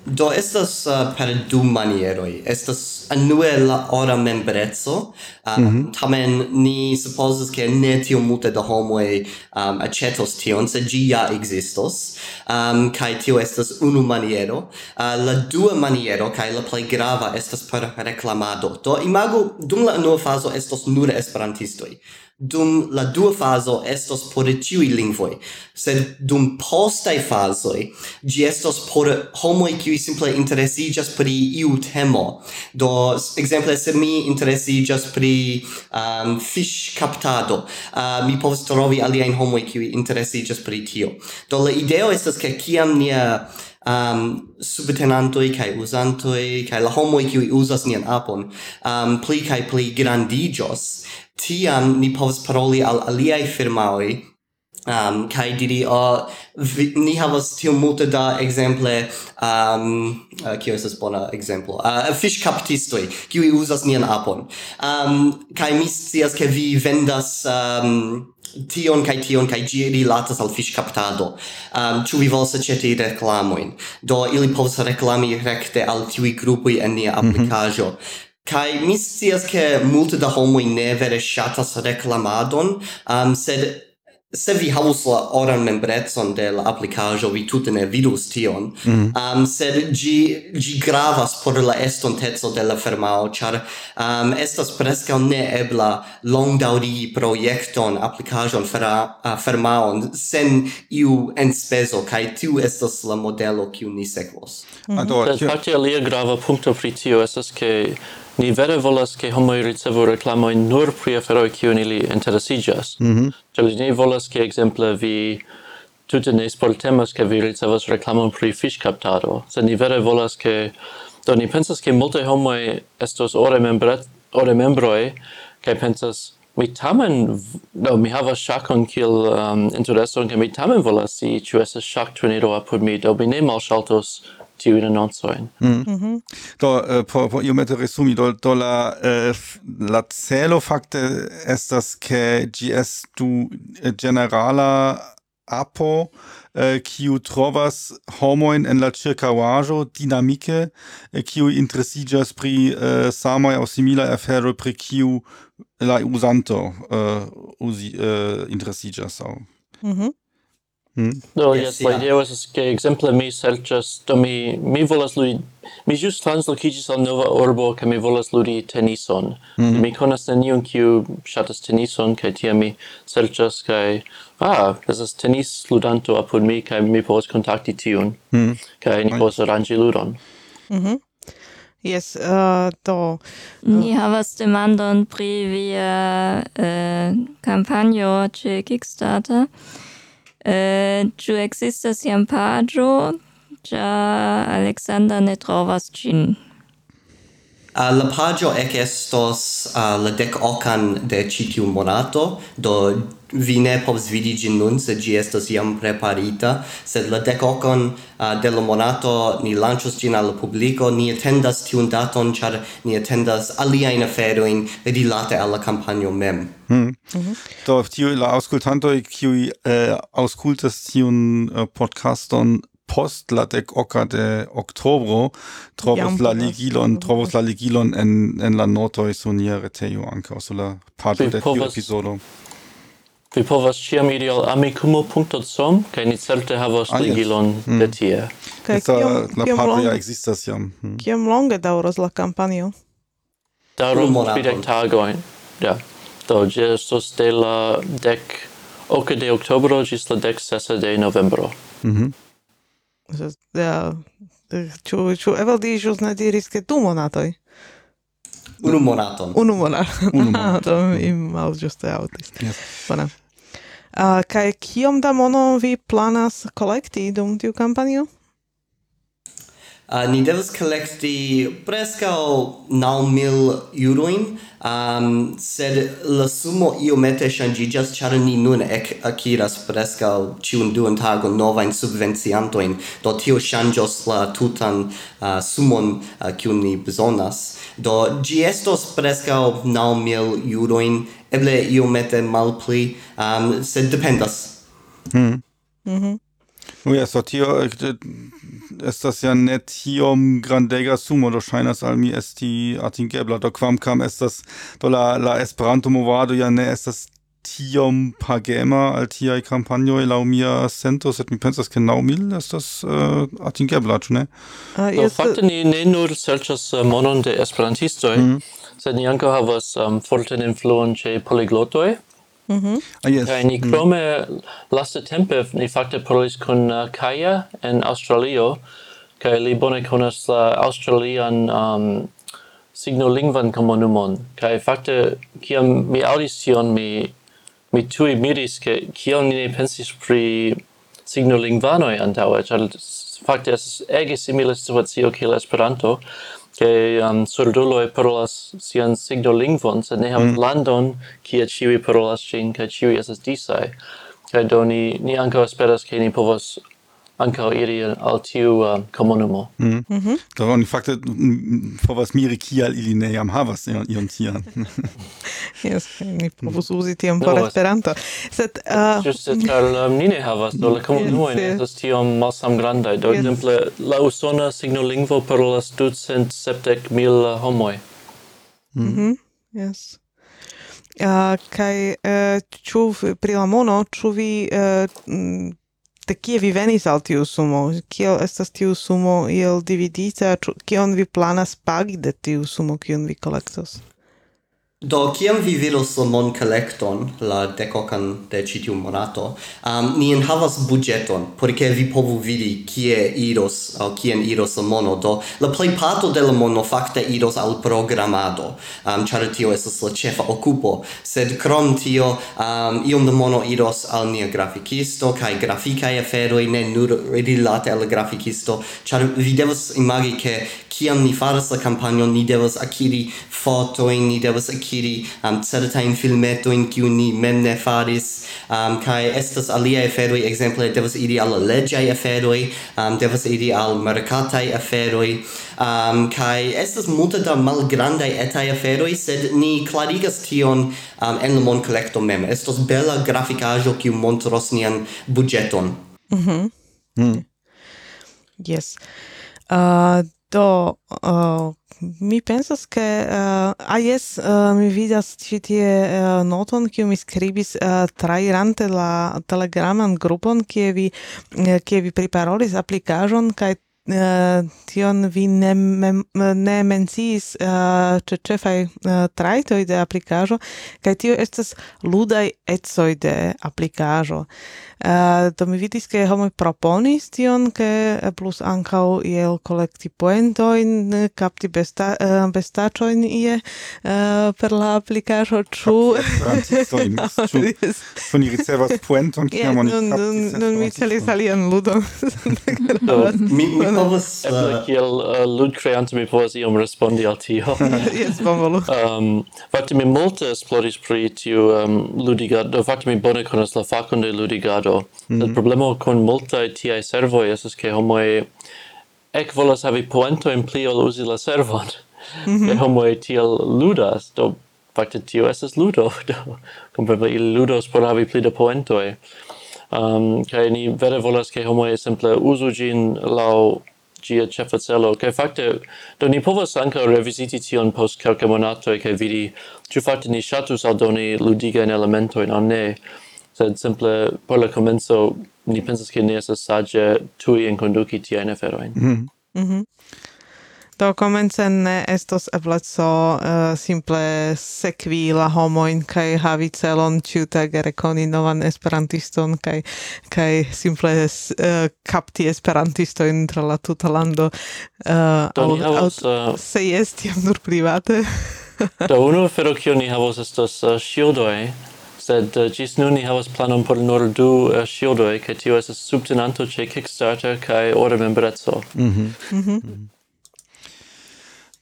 S5: Do estas uh, per du manieroi Estas anue la ora membrezzo Um, mm -hmm. Tamen ni supposes che ne tio multe da homoj um, aĉetos tion, se gi ja existos Um, kai tio estas unu maniero. Uh, la dua maniero kai la plei grava estas per reclamado Do imago dum la unua fazo estos nur esperantistoi dum la dua faso estos por tiui lingvoi, sed dum postai fasoi, gi estos por homoi qui simple interesigas pri iu temo. Do, exemple, se mi interesigas pri um, fish captado, uh, mi povas trovi aliaen homoi qui interesigas pri tio. Do, la ideo estas che ciam nia um, subtenantoi kai usantoi kai la homoi qui usas nian apon um, pli kai pli grandigios. Tiam ni povas paroli al aliai firmaoi. Um, kai didi o vi, ni havas tio multe da exemple um, uh, kio estas bona ekzemplo uh, fish captistoi kiu uzas nian apon. Um, kai mi scias ke vi vendas um, tion kai tion kai gi rilatas al fiŝkaptado. Um, ĉu vi volas aceti reklamojn? Do ili povas reklami rekte al tiui grupoi en nia mhm. aplikaĵo. Mm -hmm. Kai mi scias ke multe da homo ne vere shatas reklamadon, um, sed se vi havus la oran membrezon de la applicajo, vi tute ne vidus tion mm. um, sed gi, gi gravas por la estontezo de la firmao char um, estas prescao ne ebla longdauri projekton applicajon fera firmaon sen iu enspezo kai tiu estas la modelo kiu ni sekvos
S4: mm. do parte alia grava punto pri tio estas ke Ni vere volas ke homoj ricevu reklamojn nur pri aferoj kiun ili interesiĝas. Mm -hmm. Ĉar ni volas ke ekzemple vi tute ne sportemas ke vi ricevas reklamon pri fiŝkaptado, sed ni vere volas ke do ni pensas ke multaj homoj estos ore membret ore membroj kaj pensas mi tamen no mi havas ŝakon kiel um, intereson ke mi tamen volas si ĉu estas ŝakturniro apud mi do mi ne malŝaltos tiujn anoncojn. Mm. Mm
S1: -hmm. Do, uh, po, po, io iomete resumi, do, do la, uh, la celo fakte estas, ke gs du uh, eh, generala apo, kiu uh, trovas homoin en la circauajo dinamike, kiu interesigas pri uh, samai au simila afero pri kiu la usanto uh, usi, uh, interesigas au.
S4: Mm -hmm. Mm. No, yes, yes la ideo estas ke ekzemple mi serĉas, do mi mi volas ludi mi ĵus translokiĝis al nova urbo kaj mi volas ludi tenison. Mm. Mi konas neniun kiu ŝatas tenison kaj tiam mi serĉas kaj ah, estas tenis ludanto apud mi kaj mi povas kontakti tiun. Mm. Kaj ni povas aranĝi ludon.
S2: Mhm. Mm Yes, uh, do.
S3: Uh, ni havas demandon pri via uh, kampanjo ĉe Kickstarter. Eh, ĉu ekzistas jam paĝo? Ĉar Alexander ne trovas ĝin.
S5: Uh, la pagio ec estos uh, la dec ocan de citium monato, do vi ne povs vidi gin nun, se gi estos iam preparita, sed la dec ocan uh, de la monato ni lancios gin al publico, ni attendas tiun daton, char ni attendas aliaen aferoin rilate alla campagno mem.
S1: Hmm. Mm -hmm. Do, tiu la auscultantoi, kiui uh, eh, auscultas tiun uh, podcaston, post la dec oca de octobro trovos la ligilon trovos la ligilon en en la notoj sonia retejo anca sur la parto de tiu episodo
S4: Vi povas ĉiam iri al amicumo.com ca ni certe havas ah, ligilon mm. de hmm. tie.
S1: La parte ja existas jam.
S2: mm. Kiam longe dauros la campanio
S4: Daŭros kvardek tagoin Ja. Do gestos de la dec oca de octobro ĝis la dec sesa de novembro.
S2: Mhm. Mm ja, ču, ĉu Evaldi ĵus ne diris ke tu monatoj?
S5: Unu monaton.
S2: Unu monaton. Unu monaton. mi malĝuste autis. Yes. Bona. Ah, uh, kai kiom da mono vi planas kolekti dum tiu kampanjo?
S5: Uh, ni devas collecti prescao nau mil euroin, um, sed la sumo iomete shangigas, char ni nun ec aciras prescao ciun duan tagon novain subvenciantoin, do tio shangios la tutan uh, sumon uh, cium ni besonas. Do gi estos prescao nau mil euroin, eble io iomete malpli, um, sed dependas.
S1: Mm. Mm -hmm. Mhm. Ja, so tio estas ja net tiom grandega sumo do ŝajnas al mi esti atingebla do kvankam estas do la la Esperanto movado ja ne estas tiom pagema al tiaj kampanjoj laŭ mia sento, sed mi pensas ke naŭ mil estas uh, atingebla, ĉu ne?
S2: Ah,
S4: do, fakte uh, ni ne nur serĉas uh, monon de esperantistoj, mm sed ni ankaŭ havas um, fortan influon ĉe poliglotoj. Mm.
S1: Ah, yes.
S4: Kaj ni krome mhm. mm. laste tempe ni fakte parolis kun uh, äh, Kaya en Australio, kaj li bone konas la Australian um, signolingvan komunumon. Kaj fakte, kiam mi audis tion, mi, mi tui miris, ke kion ni ne pensis pri signolingvanoi antaŭe, ĉar fakte estas ege simila situacio kiel Esperanto, che um, surduloi parolas sian signo lingvon, sed ne havas mm. landon kie ciui parolas cin, kaj ciui esas disai. Kaj do ni, ni ankaŭ esperas, ke ni povas ankaŭ iri al tiu uh, komunumo.
S1: Mm-hmm. Mm-hmm. Mm. Mm -hmm. Do ni fakte povas miri kial ili ne jam havas ion, ion tian.
S2: yes, ni povus uzi tion por Esperanto. Sed... Uh,
S4: Juste, ĉar um, ni ne havas, do la komunumoj
S2: yes, ne
S4: estas tiom malsam. Do,
S2: yes.
S4: exemple, la usona signolingvo parolas ducent sepdek mil uh, homoj. Mm. Mm -hmm.
S2: Yes. Uh, kai uh, ĉu pri la mono, ĉu vi uh, de kie vi venis al tiu sumo? Kiel estas tiu sumo iel dividita? Kion vi planas pagi de tiu sumo kiun vi kolektos?
S5: Do, kiam vi vidos mon collecton, la decocan de citium monato, um, ni en havas budgeton, porque vi povu vidi kie iros, au kien iros la mono, do la plei parto de la mono facte iros al programado, um, char tio esas la cefa occupo, sed crom tio, um, iom de mono iros al nia graficisto, cae graficae aferoi ne nur rilate al graficisto, char vi devas imagi che kiam ni faras la campagnon, ni devas akiri fotoin, ni devas akiri um, certain filmetoin kiu ni mem ne faris um, kai estas alia aferoi, exemple, devas iri al legiai aferoi, um, devas iri al mercatai aferoi, um, kai estas multe da malgrandai etai aferoi, sed ni clarigas tion um, en la collecto mem estos bela graficajo kiu montros nian budgeton. mhm mm.
S2: Yes. Uh, Do, uh, mi pensas ke uh, ah, yes, uh, mi vidas ĉi tie uh, noton kiu mi skribis uh, trairante la telegraman grupon kie vi uh, kie vi priparolis aplikaĵon kaj Eh, tion vi ne, mem, ne menciis uh, eh, ce cefai uh, traitoi de aplicajo, kai tio estas ludai etsoi de aplicajo. Uh, do mi vidis che homoi proponis tion, che plus ancau iel collecti poentoin, capti besta, uh, bestacioin ie uh, per la
S1: aplicajo,
S2: ciu...
S1: Ciu ni ricevas
S2: poenton,
S1: kiam oni
S2: captis... Nun mi celis alien ludon.
S5: Mi povas
S4: Eble kiel uh, ludcreanto mi povas iom respondi al tio.
S2: Jes, bonvolu.
S4: Um, fakte mi multe esploris pri tiu um, ludigado, fakte mi bone konas la fakon de ludigado. Mhm. La problemo con multaj tiaj servoj estas ke homoj ec volas havi poentoin pli ol usi la servon. mm -hmm. homoj tiel ludas, do fakte tio estas ludo, do kompreneble ili ludos por havi pli da poentoj um, kai ni vere volas ke homo simple uzu gin lau ĝia ĉefa celo kaj fakte do ni povas ankaŭ revisiti tion post kelkaj monatoj kaj vidi ĉu fakte ni ŝatus aldoni ludigajn elementojn aŭ ne sed simple por la komenco ni pensas ke ne estas saĝe tuj enkonduki tiajn aferojn mm. mm -hmm.
S2: Do komence ne estos ebleco uh, simple sekvi la homoin kaj havi celon ĉiutage rekoni novan esperantiston kaj kaj simple uh, kapti esperantistojn tra la tuta lando. Uh,
S4: do uh,
S2: se jes tiam nur private.
S4: do unu afero kiun ni havos estas uh, ŝildoj sed uh, gis nun ni havas planon por nur du uh, shieldoi, kai tio esas subtenanto ce Kickstarter kaj ora membrezo. Mm -hmm. Mm -hmm. Mm -hmm.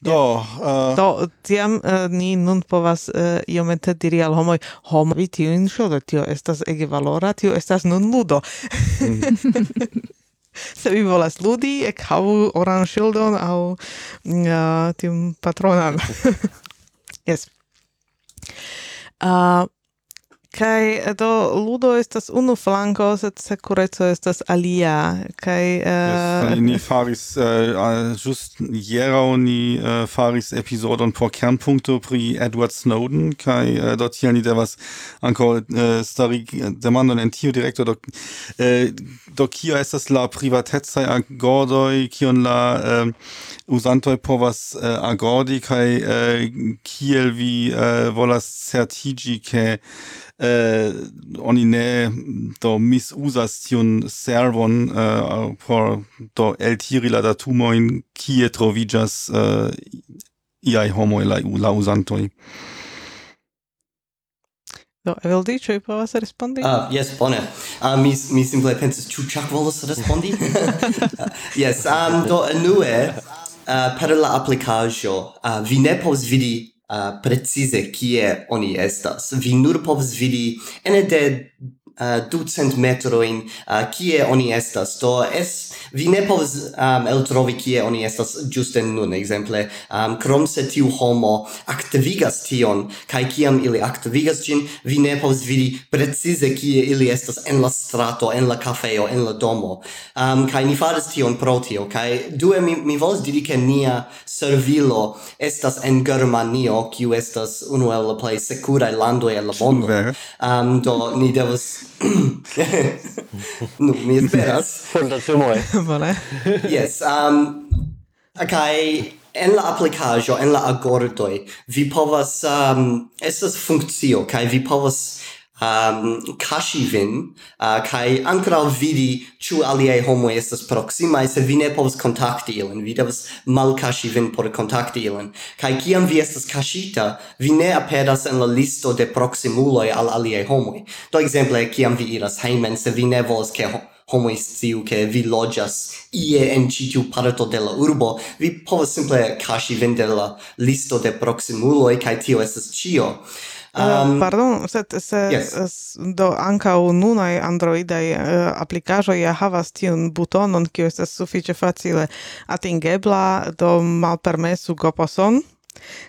S1: Do, uh...
S2: do tiam uh, ni nun povas uh, iomete diri al homoj, homovi tiun do tio estas ege valora, tio estas nun ludo. Mm. Se vi volas ludi, ekhavu oran ŝildon aŭ mm, uh, tiun patronan. yes. Uh, Kai eh, do ludo estas unu flanco, sed ist estas alia. Kai
S1: uh... yes, ni faris uh, just hieraŭ ni uh, faris episodon por kernpunkto pri Edward Snowden kai uh, dort hier ni devas anko uh, stari demandon en tio director do uh, do kio estas la privatecaj agordoi kion la uh, usantoi povas uh, agordi kai uh, eh, kiel vi uh, volas certigi ke oni ne do misusas tion servon por do eltiri la datumojn kie trovijas uh, iai homo la, la usantoi
S2: Do, Eveldi, ĉu vi povas respondi?
S5: Ah, uh, yes, bone. Ah, uh, mi, mi simple pensas, ĉu Chuck volas respondi? yes, um, do enue, uh, per la applicaggio uh, vi ne povas vidi eh, uh, precise kie oni estas. Vi nur povas vidi ene de uh, ducent metroin uh, kie oni estas? Do es vi ne povas um, eltrovi kie oni estas juste nun ekzemple. Um, krom se tiu homo aktivigas tion kaj kiam ili aktivigas ĝin vi ne povas vidi precize kie ili estas en la strato en la kafejo en la domo. Um, kaj ni faras tion pro tio kaj due mi, mi volas diri ke nia servilo estas en Germanio kiu estas unu el la plej sekuraj landoj en la mondo. Um, do ni devas nu, mi esperas.
S4: Fondatumoi.
S2: Bone.
S5: yes, um, kai en la applicajo, en la agordoi, vi povas, um, estas funkcio, kai vi povas um, kashi vin uh, kai ankoraŭ vidi chu aliei homo estas proxima se vi ne povas kontakti ilin vi devas kashi vin por kontakti ilin Kai kiam vi estas kashita, vi ne aperas en la listo de proximuloi al aliei homoi. do exemple, kiam vi iras heimen, se vi ne volas ke homo istiu ke vi loĝas ie en citiu parto de la urbo, vi povas simple kashi vin de la listo de proximuloi, kai tio estas ĉio.
S2: Um, Pardon, sed se yes. do anca u nunai androidai uh, applicajo ja havas tiun butonon, kiu estes suficie facile atingebla, do malpermesu goposon.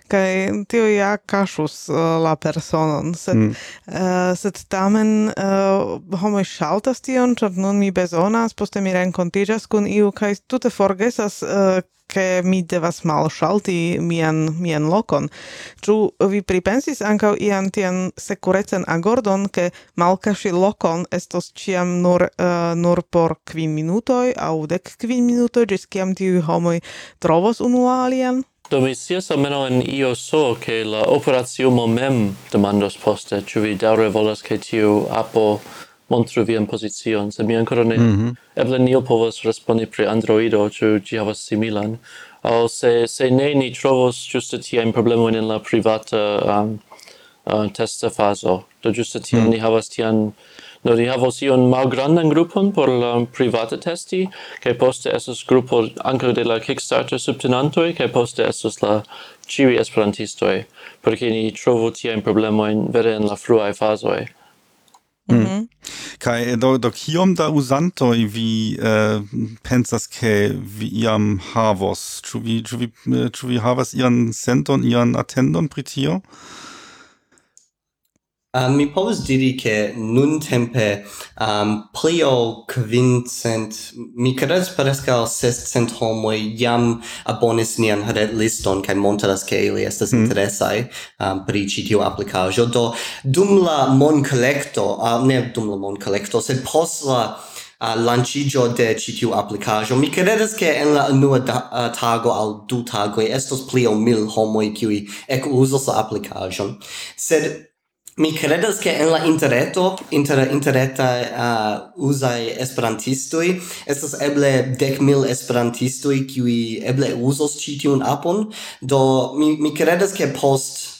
S2: kai tio ja kaŝus uh, la personon, sed, mm. uh, sed tamen uh, homo ŝaltas tion, ĉar nun mi bezonas, poste mi renkontiĝas kun iu kaj tute forgesas uh, ke mi devas malŝalti mian mian lokon. Ĉu vi pripensis ankaŭ ian tian sekurecen agordon, ke malkaŝi lokon estos ĉiam nur uh, nur por kvin minutoj aŭ dek kvin minutoj, ĝis kiam tiuj homoj trovos unu alian?
S4: Do mi sias almeno en io so che la operaciumo mem demandos poste, ĉu vi daure volas ke tiu apo montru vian posizion, se mi ancora ne... Mm -hmm. Eble nio povos respondi pri Androido, ciu gi havas similan. O se, se ne, ni trovos giusto tia in problemo in la privata um, uh, testa faso. Do giusto tia mm. ni havas tian... No, ni havos ion malgrandan grupon por la privata testi, kaj poste esos grupo ankaŭ de la Kickstarter subtenantoi, kaj poste esos la ciui esperantistoi, perché ni trovo tia in problemo in vere in la fruae fasoi.
S1: Mm. Mhm. Kai eh, do do kiom da uzantoj vi eh, pensas ke vi iam havos? chu vi chu vi eh, chu vi havas ian senton, ian attendon pritio? tio?
S5: Um, mi povus diri che nun tempe um, pli ol quincent, mi credes prescal sestcent homoi jam abonis nian red liston cae montaras che ili estas mm. interesai um, pri citiu applicajo. Do, dum la mon collecto, uh, ne dum la mon collecto, sed pos la uh, lancigio de citiu applicajo. Mi credes che en la nua da, uh, tago al du tago estos pli mil homoi qui ec usos la applicajo Sed Mi credas che en la interreto, inter interreta uh, usai esperantistoi, estas eble dec mil esperantistoi, qui eble usos citiun apon, do mi, mi credas che post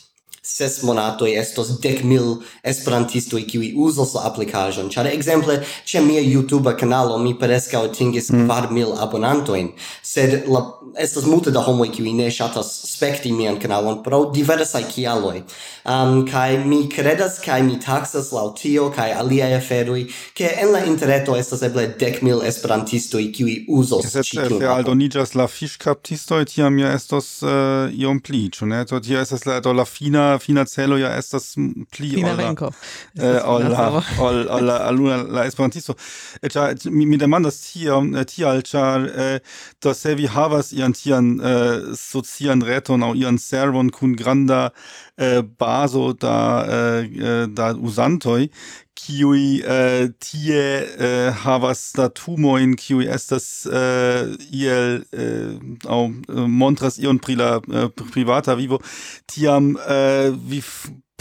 S5: ses monatoi estos dec mil esperantistoi qui usos la applicajon. Ciare, exemple, ce mia YouTube kanalo mi preskaŭ atingis mm. kvar mm. mil abonantoin, sed la estos multe da homoi qui ne shatas spekti mian canalon, pro diversai kialoi. um, kai mi kredas kai mi taksas lautio, tio kaj aliaj aferoj ke en la interreto estas eble dec mil esperantistoi qui usos
S1: ĉi tiun se aldoniĝas la fiŝkaptistoj tiam ja estos uh, iom pli ĉu ne do tio estas la la fina fina fina celo ja estas pli
S2: fina renko
S1: eh, ol la
S2: eh,
S1: ol ol la aluna la esperantisto. Ĉar mi mi demandas tiam eh, tial ĉar eh, do se vi havas ian tian eh, socian reton aŭ ian servon kun granda eh, bazo da eh, eh da uzantoj kiui eh, äh, tie eh, havas statumoin, kiui estas eh, iel, eh, au montras ion pri la eh, privata vivo, tiam eh, vi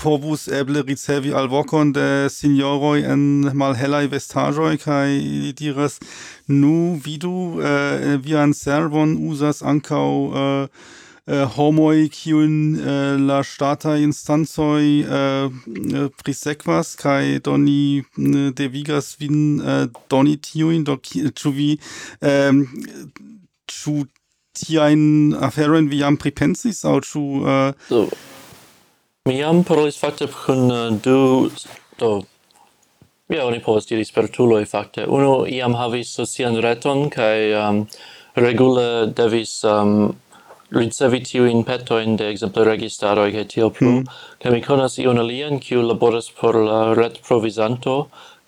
S1: povus eble ricevi alvocon de signoroi en malhelai vestajoi, kai ili diras, nu vidu eh, vian servon usas ancau eh, eh, homoi kiun eh, la stata instancoi eh, äh, prisekvas kai doni eh, devigas vin eh, doni tiuin do ĉu vi ähm, ĉu eh, tiajn aferojn vi jam pripensis aŭ ĉu eh...
S4: do. mi jam parolis fakte kun du do Ja, oni povas diri spertuloj fakte. Uno, iam havis socian reton kai um, ähm, regule devis um, ricevi tiujn petoin de exemple registaroj kaj tiel plu. Mm. Kaj mi konas iun alian, kiu laboras por la retprovizanto,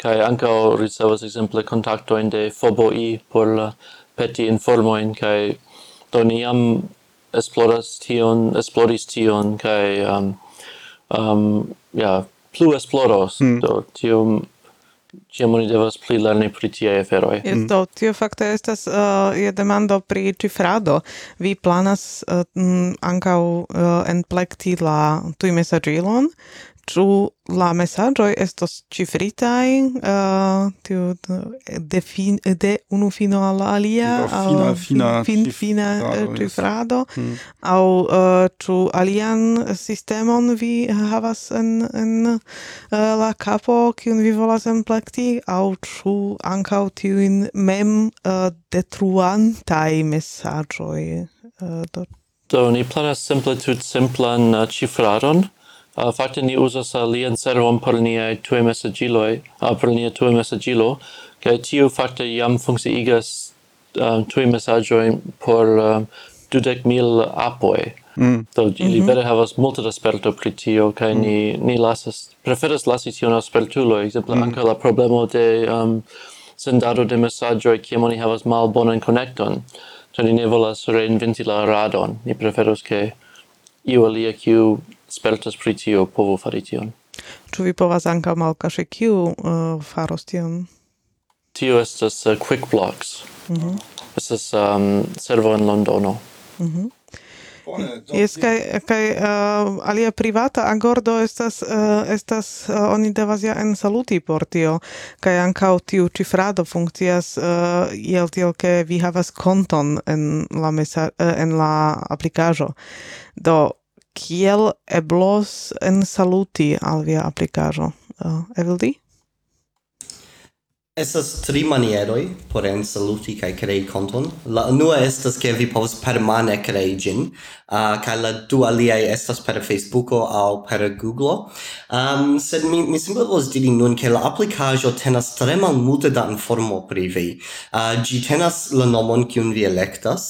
S4: kaj ankaŭ ricevas contatto kontaktojn de FOBOI por la peti informojn kaj do ni jam esploras tion, esploris tion kai um, um, ja, plu esploros. Mm. Do tiom Ciam oni devas pli lerni pri tiaj aferoi.
S2: Yes, mm. do, tio fakte estas uh, je demando pri cifrado. Vi planas uh, ankaŭ uh, enplekti la tujmesagilon, ĉu la mesaĝoj estos ĉifritaj uh, tiu uh, de fin de unu fino al la alia aŭ
S1: fina
S2: fin, fina uh,
S1: ĉifrado
S2: hmm. aŭ uh, ĉu alian sistemon vi havas en en uh, la kapo kiun vi volas emplekti aŭ ĉu ankaŭ tiujn mem uh, detruantaj mesaĝoj uh, do
S4: Do, ni planas simple tut simplan uh, cifraron, Uh, fakte ni uzas uh, lian servon por niaj tue mesagiloj, uh, por nia tue mesagilo, kai tiu fakte jam funkciigas um, tue mesaĝojn por um, dudek mil apoi. Mm. Do ili mm -hmm. vere havas multe da sperto pri tio, kai mm. ni, ni lasas, preferas lasi tion al spertulo, exemple mm. anka la problemo de um, sendado de mesaĝoj kiam oni havas mal bonan konekton, do ni ne volas reinventi la radon, ni preferos ke iu alia kiu spertas pri tio povo fari tion.
S2: Ĉu vi povas ankaŭ malkaŝi kiu uh, faros tion?
S4: Tio estas uh, Quick Blocks. Mm -hmm. Estas um, servo en Londono.
S2: Mm -hmm. Jes kaj kaj uh, alia privata agordo estas uh, estas uh, oni devas ja en saluti por tio kaj ankaŭ tiu cifrado funkcias uh, iel tiel ke vi havas konton en la mesa, uh, en la aplikaĵo do kiel eblos ensaluti al via aplikaĵo. Eh, uh, Evildi?
S5: Estas tri manieroj por ensaluti kaj krei konton. La unua estas ke vi povas permane krei ĝin, uh, kaj la du aliaj estas per Facebooko aŭ per Google. Um, sed mi, mi simple volas diri nun ke la aplikaĵo tenas tre malmulte da informo pri vi. Uh, ĝi tenas la nomon kiun vi elektas,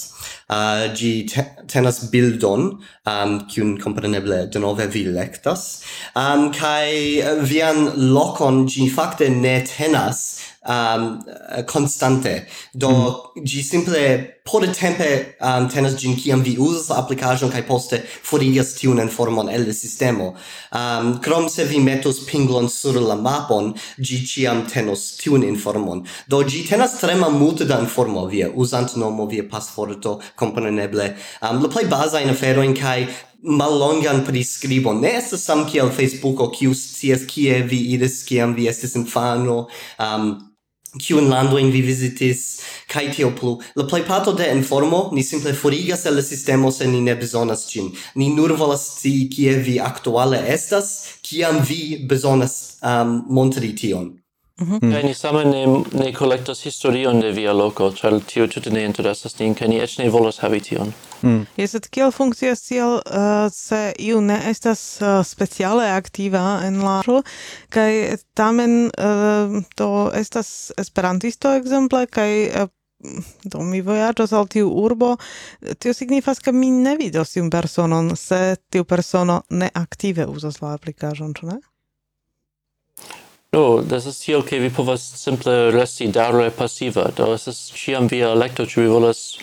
S5: uh, gi te tenas bildon, um, kiun compreneble denove vi lectas, um, kai vian lokon gi fakte ne tenas um, uh, constante. Do, mm. gi simple por tempe um, tenas gin kiam vi uzas la applicajon kai poste forigas tiun informon el sistemo. Um, krom se vi metos pinglon sur la mapon, gi ciam tenos tiun informon. Do, gi tenas tre multe da informo via uzant nomo, via pasforto, kompreneble Um, la plej baza in aferoin kai mallongan prescribo. Ne estas sam kiel Facebooko, kiu scias kie vi iris, kiam vi estis infano, um, kiun landoin vi visitis, kai tio plu. La plejparto de informo ni simple forigas el la sistemo se ni ne bezonas ĝin. Ni nur volas scii kie vi aktuale estas, kiam vi bezonas um, montri tion.
S4: Mm -hmm. Ni same ne, ne collectas historion de via loco, ĉar tio tute ne interesas nin, kaj ni eĉ ne volas havi tion.
S2: Mm. Yes, sed kiel funkcias tiel, uh, se iu ne estas uh, speciale aktiva en la ĵo, kaj tamen uh, do estas esperantisto ekzemple, kaj uh, do mi vojaĝas al tiu urbo, tio signifas, ke mi ne vidos tiun personon, se tiu persono ne aktive uzas la aplikaĵon, ĉu ne?
S4: Do, das ist hier okay, vi povas simple resti daure passiva. Do, estas ciam via electo, ci vi volas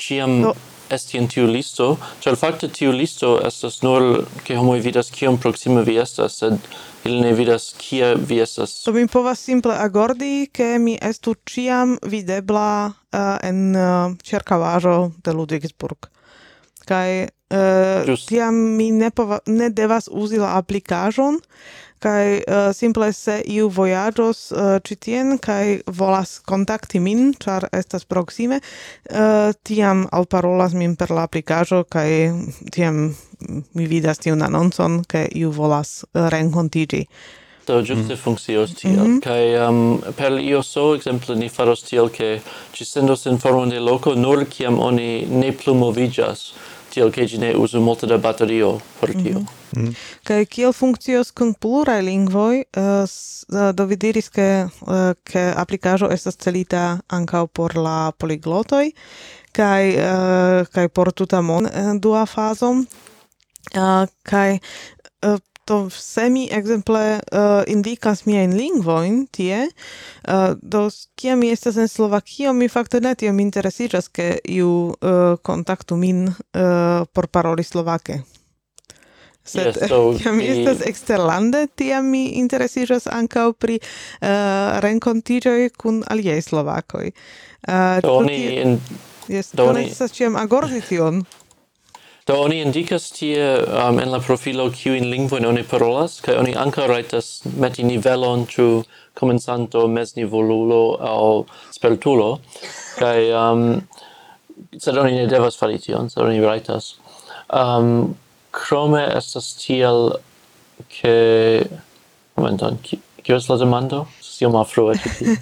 S4: ciam
S2: no.
S4: esti in tiu listo, ĉar fakte tiu listo estas nur ke homoj vidas kiom proksime vi estas, sed ili ne vidas kie vi estas.
S2: Do mi povas simple agordi, ke mi estu ĉiam videbla uh, en eh, uh, ĉirkaŭaĵo de Ludwigsburg. Kaj uh, tiam mi ne, pova, ne devas uzi la aplikaĵon, kai uh, simple se iu vojaĝos uh, ĉi tien kaj volas kontakti min ĉar estas proksime uh, tiam alparolas min per la aplikaĵo kaj tiam mi vidas tiun anoncon ke iu volas uh, renkontiĝi
S4: do giuste mm. funkcios tiel. Mm -hmm. Kai um, per IOSO, exemple, ni faros tiel ke ci sendos informon de loco nur kiam oni ne plu movigas tiel ke gi ne usu multe da baterio por tio. Mhm.
S2: Kaj kiel funkcios kun pluraj lingvoj, uh, do vi diris ke uh, ke aplikaĵo estas celita ankaŭ por la poliglotoj kaj uh, kaj por tuta mon dua fazo. Uh, kaj do se mi ekzemple uh, indikas miajn lingvojn tie, uh, do kiam mi estas en Slovakio, mi fakte ne tiom interesiĝas, ke iu uh, eh, kontaktu min uh, por paroli slovake. Sed
S4: yes, so
S2: kiam
S4: vi...
S2: estas eksterlande, tiam mi interesiĝas ankaŭ pri uh, renkontiĝoj kun aliaj slovakoj. Uh, so
S4: oni...
S2: Tie...
S4: In...
S2: Yes,
S4: do oni
S2: estas ĉiam agordi tion.
S4: Do oni indicas tie um, en la profilo kiuin lingvoin oni parolas, kai oni anca raitas meti nivelon ĉu comensanto, mesnivolulo au spertulo, kai um, sed oni ne devas fari tion, sed oni raitas. Um, crome estas tiel che... Momentan, kio ki, la demando? iom afrua ĉi tie.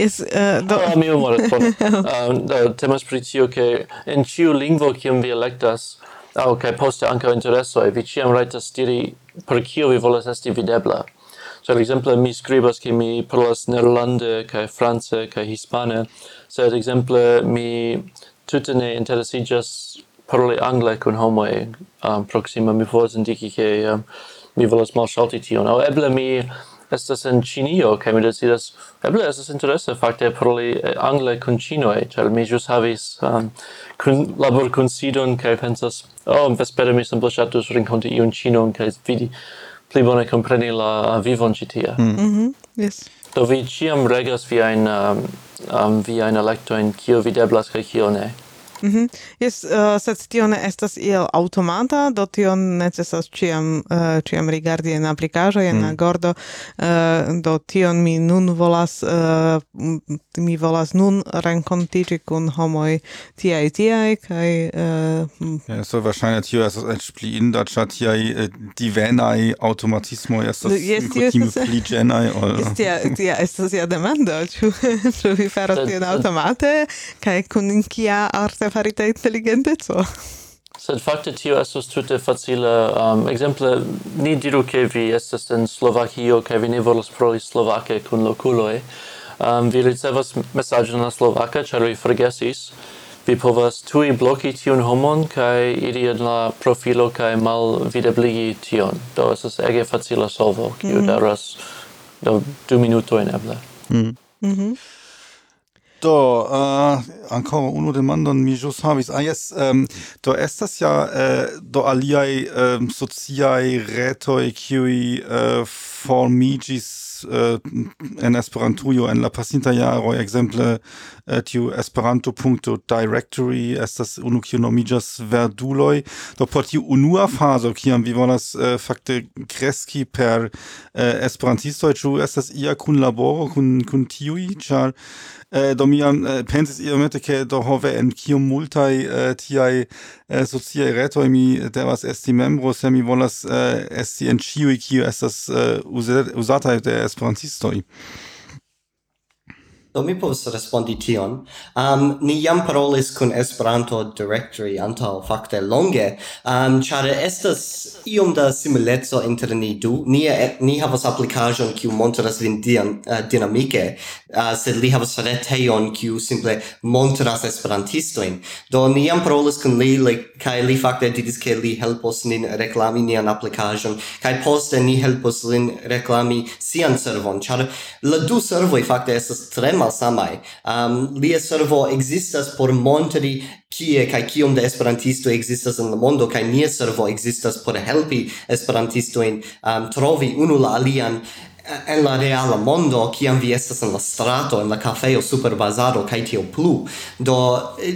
S2: Jes, do...
S4: Ah, mi memoras bone. Ah, do temas pri tio, ke en ĉiu lingvo kiam vi elektas, aŭ ah, kaj poste ankaŭ interesoj, vi ĉiam rajtas diri per kio vi volas esti videbla. So, exemple, mi scribas che mi parlas nederlande, kai france, kai hispane, sed, exemple, mi tutte ne interesigas paroli angle kun homoi um, ah, proxima mi volas indiki che um, mi volas malŝalti tion aŭ eble mi estas en Ĉinio kaj mi decidas eble estas interese fakte paroli eh, angle kun ĉinoj ĉar mi ĵus havis um, kun laborkunsidon kaj pensas oh vespere mi simple ŝatus renkonti iun ĉinon kaj vidi pli bone kompreni la vivon ĉi tie. Mm. Mm -hmm.
S2: Mhm, yes.
S4: Do vi ĉiam regas viajn um, um, viajn elektojn kio videblas kaj kio ne.
S2: Mhm. Yes, uh, eh, sed tio ne estas iel automata, do tio necesas ciam, uh, eh, ciam rigardi en aplikaĵo, en mm. agordo, uh, eh, do tion mi nun volas, uh, mi volas nun renkontiĝi kun homoj tiaj tiaj, kaj... Uh,
S1: ja, so verŝajne tio estas eĉ pli inda, ĉar tiaj eh, divenaj automatismoj estas
S2: yes,
S1: kutime pli ĝenaj ol...
S2: Jes, tia, tia estas ja demando, ĉu vi
S4: faros
S2: tion automate, kaj kun kia arte per farita intelligenteco.
S4: Sed fakte tio estos tute facile. Um, exemple, ni diru ke vi estas en Slovakio kaj vi ne volas paroli slovake kun lokuloj. Um, vi ricevas mesaĝon la slovaka, ĉar vi forgesis. Vi povas tui bloki tiun homon kaj iri en la profilo kaj malvidebligi tion. Do estas ege facila solvo, kiu mm -hmm. daŭras do du minutojn eble. Mm -hmm. Mm -hmm.
S1: Do, eh, uh, ancora unu demandon mi jus havis. Ah, yes, um, do estas ja uh, do aliai um, sociai retoi kiui uh, eh, formigis uh, en Esperantujo en la pasinta jaro, exemple uh, tiu esperanto.directory estas unu kiu nomigas verduloi. Do por tiu unua faso, kiam vi volas uh, fakte kreski per uh, esperantistoj, ĉu estas ia kunlaboro kun kun tiui, ĉar eh, do mi jam äh, pensis iomete ke do hove en kiom multaj eh, tiaj eh, sociaj retoj mi devas esti membro se mi volas eh, esti en ĉiuj kiu estas eh, uzataj de esperantistoj.
S5: Do mi povas respondi tion. Um, ni jam parolis kun Esperanto Directory antaŭ fakte longe, um, ĉar estas iom da simileco inter ni du. Ni, ni havas aplikaĵon kiu montras vin dian, uh, dinamike, uh, sed li havas retejon kiu simple montras esperantistojn. Do ni jam parolis kun li, li kaj li fakte diris ke li helpos nin reklami nian aplikaĵon, kaj poste ni helpos lin reklami sian servon, ĉar la du servoj fakte estas tre malsamai. Um, lia servo existas por montri kie kai kiom de esperantisto existas en la mondo kai nia servo existas por helpi esperantistojn um, trovi unu la alian en la reala mondo kiam vi estas en la strato en la kafejo super bazaro kai tio plu do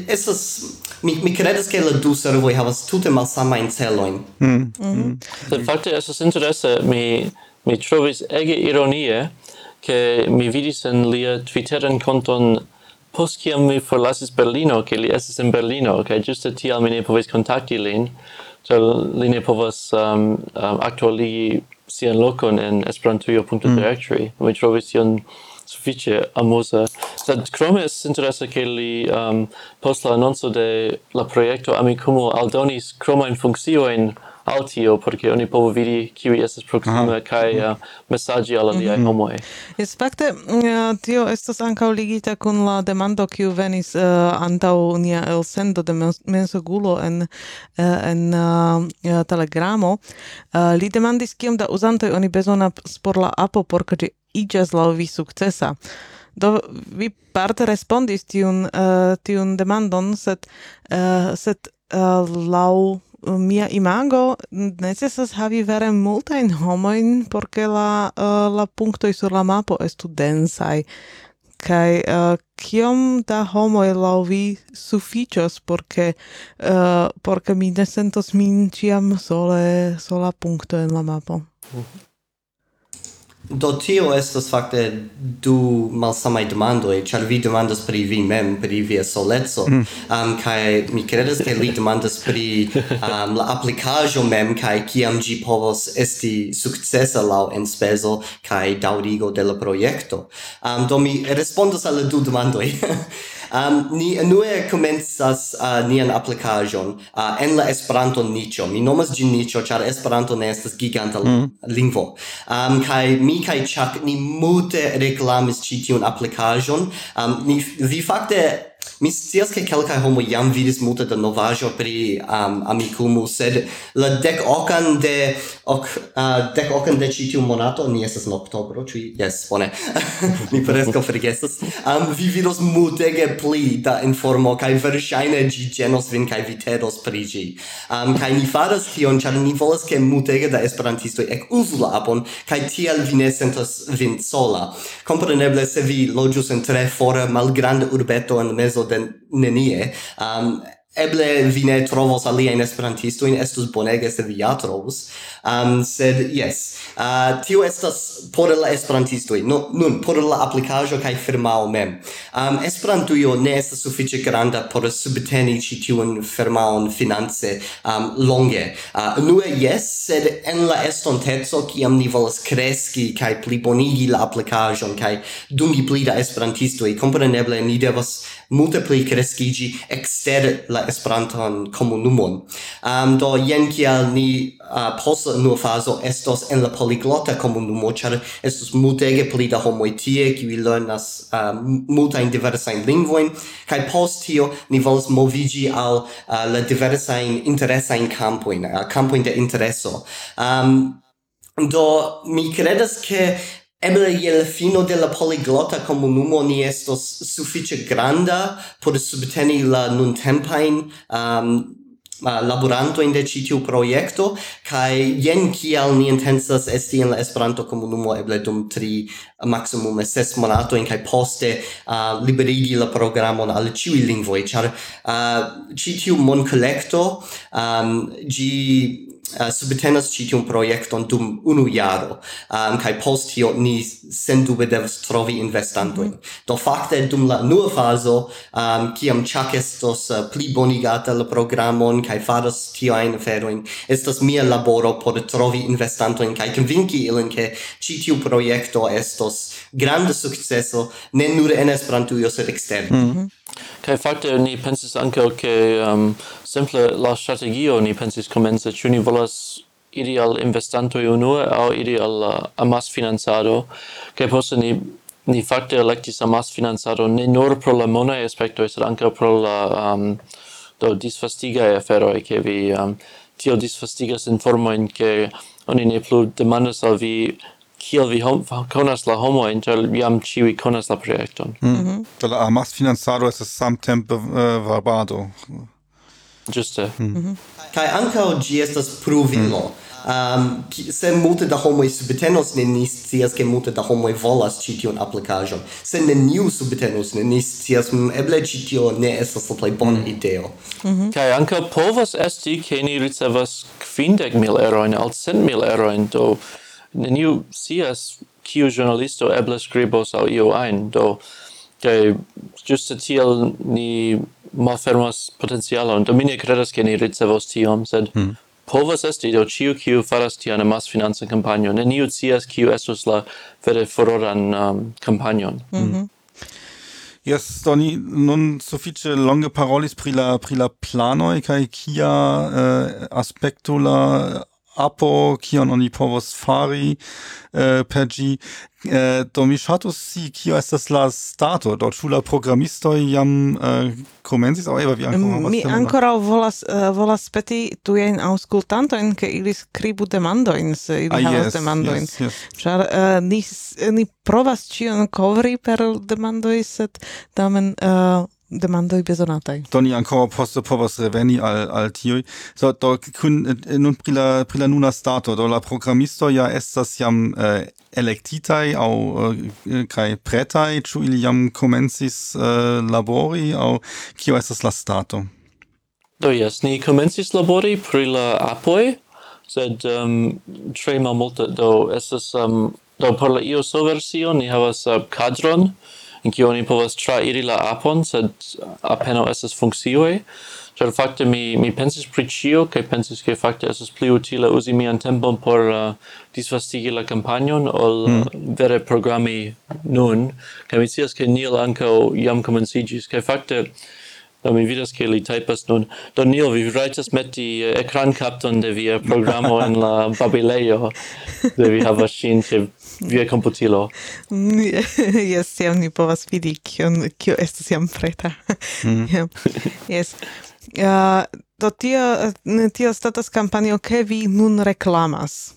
S5: estas mi mi kredas ke la du servoj havas tute malsamajn celoin mm. Mhm.
S4: mm. mm. fakte estas interese mi mi trovis ege ironie che mi vidis en lia Twitteran konton post kiam mi forlasis Berlino, che li estis in Berlino, che ĝuste tial mi ne povis kontakti lin, so li ne povas um, um, aktualigi sian lokon en esperantujo.directory. Mm. Mi trovis tion suffice amusa. Sed crome es interesse che li um, post la annonso de la proiecto Amicumo aldonis cromain funccioin al tio, porque oni povo vidi kiui estas proxime Aha. uh, eh, messaggi al aliaj mm -hmm.
S2: Es fakte uh, tio estas ankaŭ ligita kun la demando kiu venis eh, uh, antau nia elsendo de mensogulo en uh, en uh, Telegramo. Uh, li demandis kiom da uzantoj oni bezona por la apo por ke ĝi iĝas vi sukcesa. do vi parte respondis tiun uh, tiun demandon sed uh, sed uh, lau Eh, mia imago necesas havi vere multain homoin porque la, uh, la punktoj sur la mapo estu densai. Kai uh, kiom da homoi laŭ vi sufficios porque, uh, porque mi ne sentos min ĉiam sole sola punkto en la mapo. Uh -huh.
S5: Do tio estas fakte du malsamaj demandoj, ĉar vi demandas pri vi mem, pri via soleco. Mm. Um, kaj mi kredas ke li demandas pri um, la aplikaĵo mem kaj kiam ĝi povos esti sukcesa laŭ enspezo kaj daŭrigo de la projekto. Um, do mi respondas al la du demandoj. um, ni enue comenzas uh, nian applicajon uh, en la Esperanto nicho. Mi nomas gin nicho, char Esperanto ne estas giganta mm. lingvo. Um, kai mi kai Chuck ni multe reklamis ĉi tiun aplikaĵon. Um, ni vi fakte Mi scias che calca homo jam vidis multe da novajo pri um, amicumu, sed la dec ocan de ok uh, dec ocen de ci tiu monato ni estas en oktobro ĉu yes bone. Mi presco forgesas um, vi vidos multege pli da informo kai verŝajne ĝi ĝenos vin kai vi tedos pri ĝi. Um, kai ni faras tion ĉar ni volas ke multege da esperantistoj ekuzu la apon kai tiel vi ne sentos vin sola. Kompreneble se vi loĝus en tre fora malgranda urbeto en mezo de nenie um, eble vi ne trovos Esperantisto in estus bonege se vi ja trovos um, sed yes uh, tio estas por la esperantisto no, nun por la aplikaĵo kaj firmao mem. Um, Esperantujo ne estas sufiĉe granda por subteni ĉi tiun firmaon finance um, longe. Uh, unue yes sed en la estonteco kiam ni volas kreski kaj plibonigi la aplikaĵon kaj dungi pli da i kompreneble ni devas multe pli kreskigi exter la Esperantan komunumon. Um, do jen kial ni uh, post nur fazo estos en la poliglota komunumo, ĉar estos multege pli da homoj tie, kiuj lernas uh, multajn diversajn lingvojn, kaj post tio ni volas movigi al uh, la diversajn interesajn kampojn, uh, kampojn de intereso. Um, Do mi credas che Eble iel fino de la poliglota comunumo ni estos suffice granda por subteni la nuntempajn um, uh, laborantojn de ĉi tiu projekto kai jen kial ni intensas esti in la Esperanto comunumo eble dum tri maximum ses monatojn kai poste uh, liberigi la programon al ĉiuj lingvoj char uh, citiu mon collecto um, gi uh, subtenas ĉi tiun projekton dum unu jaro um, kaj post tio ni sendube devas trovi investantojn. Mhm. Do fakte dum la nua fazo um, kiam Chuck estos uh, pli bonigata la programon kaj faras tiajn aferojn estas mia laboro por trovi investantojn kaj konvinki ilin ke ĉi tiu projekto estos granda sukceso ne nur en Esperantujo sed eksterne. Mm -hmm.
S4: Kai fakte ni pensis ankaŭ ke um, simple la strategio ni pensis komence ĉu ni volas iri al investantoj unue aŭ iri al uh, amasfinancado kaj poste ni ni fakte elektis amasfinancado ne nur pro la mona aspektoj sed ankaŭ pro la um, do disvastigaj ferro ke vi um, tio forma in ke oni ne plu demandas al vi kiel vi hom konas la homo en ĉar jam ĉiuj konas la projekton.
S1: Mm. Mm -hmm. la amas financado estas samtempe uh, varbado.
S4: Ĝuste. Mm.
S5: Mm -hmm. Kaj ankaŭ ĝi estas pruvimo. Mm. Um, se multe da homoi subtenos, ne ni scias ke multe da homoi volas ĉi tiun aplikaĵon. Se niu subtenos, ne ni scias mm, eble citio ne estas la plei bona mm. ideo.
S4: Mm -hmm. Kai anca povas esti ke ni ricevas kvindek mil eroin al cent mil eroin, do neniu sias kiu journalisto eble skribos au io ein do ke juste tiel ni malfermas potencialon do mi ne kredas ke ni ricevos tiom sed mm. povas esti do ciu kiu faras tian amasfinancan kampanjon neniu sias kiu estus la vere furoran um, kampanjon
S1: mm -hmm. Yes, do ni nun sufiĉe longe parolis pri la pri la kia eh, aspekto la apo kion oni povos fari uh, per gi. Uh, eh, do mi shatus si kio estas la stato do ĉu la programistoj jam uh, komencis aŭ eva, vi ankoraŭ mm,
S2: mi ankoraŭ volas uh, volas peti tujajn aŭskultantojn ke ili skribu demandojn se ili ah, havas yes, demandojn
S1: yes, yes.
S2: ĉar uh, ni ni provas ĉion kovri per demandoj sed tamen uh, demandoj bezonataj.
S1: Do ancora posto poste povas reveni al al tiuj. So do kun eh, nun pri la pri la nuna stato do la programisto ja estas jam eh, uh, electitai au eh, uh, kai pretai chu ili jam komencis uh, labori au kio estas la stato.
S4: Do jes ni komencis labori pri la apoi sed um, tre malmulte do estas um, do por la ioso versio ni havas uh, kadron in kiu oni povas trairi la apon, sed apenaŭ esas funkcioj. Ĉar fakte mi mi pensis pri ĉio kaj pensis ke fakte estas pli utile uzi mian tempon por uh, disvastigi la kampanjon ol mm. vere programi nun. Kaj mi scias ke Neil ankaŭ jam komenciĝis kaj fakte Do mi vidas ke li typas nun. Do Neil, vi rajtas meti uh, ekrankapton de via programo en la babilejo. de vi havas ŝin ĉe via computilo.
S2: yes, tiam ni povas vidi kion, kio estas jam preta. Mm. yeah. Yes. Uh, do tio, tio status kampanio, ke vi nun reklamas.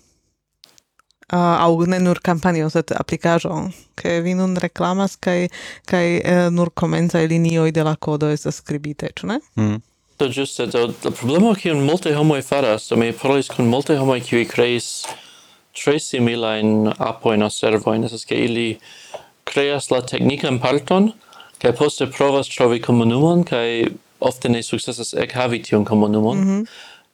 S2: Uh, au ne nur kampanio, sed aplikaĵo, ke vi nun reklamas kaj kaj uh, nur komencaj linioj de la kodo estas skribite, ĉu ne?
S4: Mm. Do ĝuste, do la problemo kiun multe homoj faras, do mi parolis kun multe homoj kiuj kreis tre simila in apo in servo in esas ke ili creas la in parton kaj poste provas trovi comunumon kaj ofte ne successas ek havi tion comunumon mm -hmm.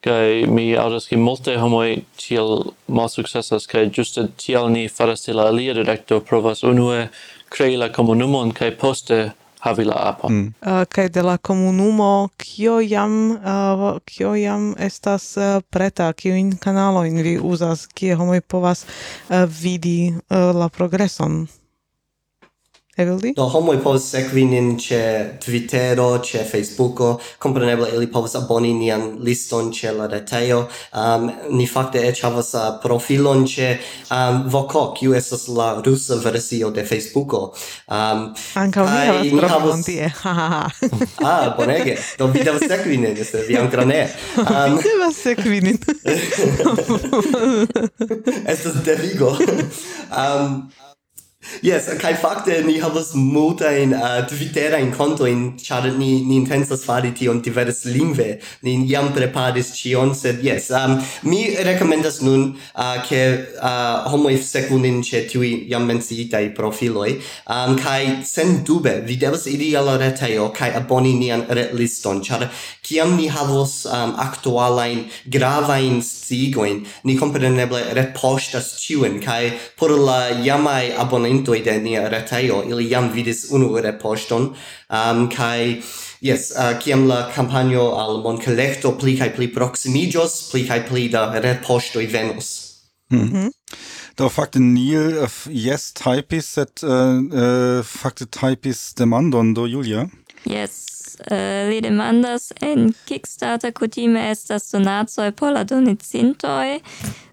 S4: kaj mi audas ke multe homoi tiel malsukcesas kaj ĝuste tiel ni faras la alia directo provas unue crei la comunumon kaj poste havi la apon. Mm.
S2: Uh, kaj de la komunumo, kio jam, uh, kio jam estas uh, preta, kiujn kanalojn vi uzas, kie homoj povas uh, vidi uh, la progreson? Eveldi?
S5: Do homoi povas sekvi nin ĉe Twittero, ĉe Facebooko. Kompreneble ili povas aboni nian liston ĉe la retejo. Um, ni fakte eĉ havas uh, profilon ĉe um, Voko, kiu estas la rusa versio de Facebooko. Um,
S2: Ankaŭ mi havas profilon tie.
S5: ah, bonege. Do vi devas sekvi nin, se vi ankoraŭ ne.
S2: Um, vi devas sekvi nin.
S5: estas devigo. um, Yes, kai fakte ni havas multa in uh, eh, Twitter in konto in chat ni ni intensas fari tion diverse lingve. Ni jam preparis cion, sed yes, um, mi rekomendas nun uh, ke eh, uh, homo if sekundin che tiuj jam mencita i profiloi. um, kai sen dube vi devas iri al la retejo kaj aboni ret liston chat kiam ni havos um, aktualajn gravajn sciigojn, ni kompreneble retpoŝtas ĉiujn kai por la jamai abonintoj abonento de nia retejo, ili jam vidis unu repoŝton, um, kai Yes, uh, kiam la campagno al Moncollecto pli kai pli proximijos, pli kai pli da retpoŝtoj venos. Mm
S1: -hmm. Mhm. Do fakte Neil, uh, yes typis, sed uh, eh, uh, eh, fakte typis demandon do Julia.
S3: Yes, uh, li demandas en Kickstarter kutime estas donacoj por la donicintoj.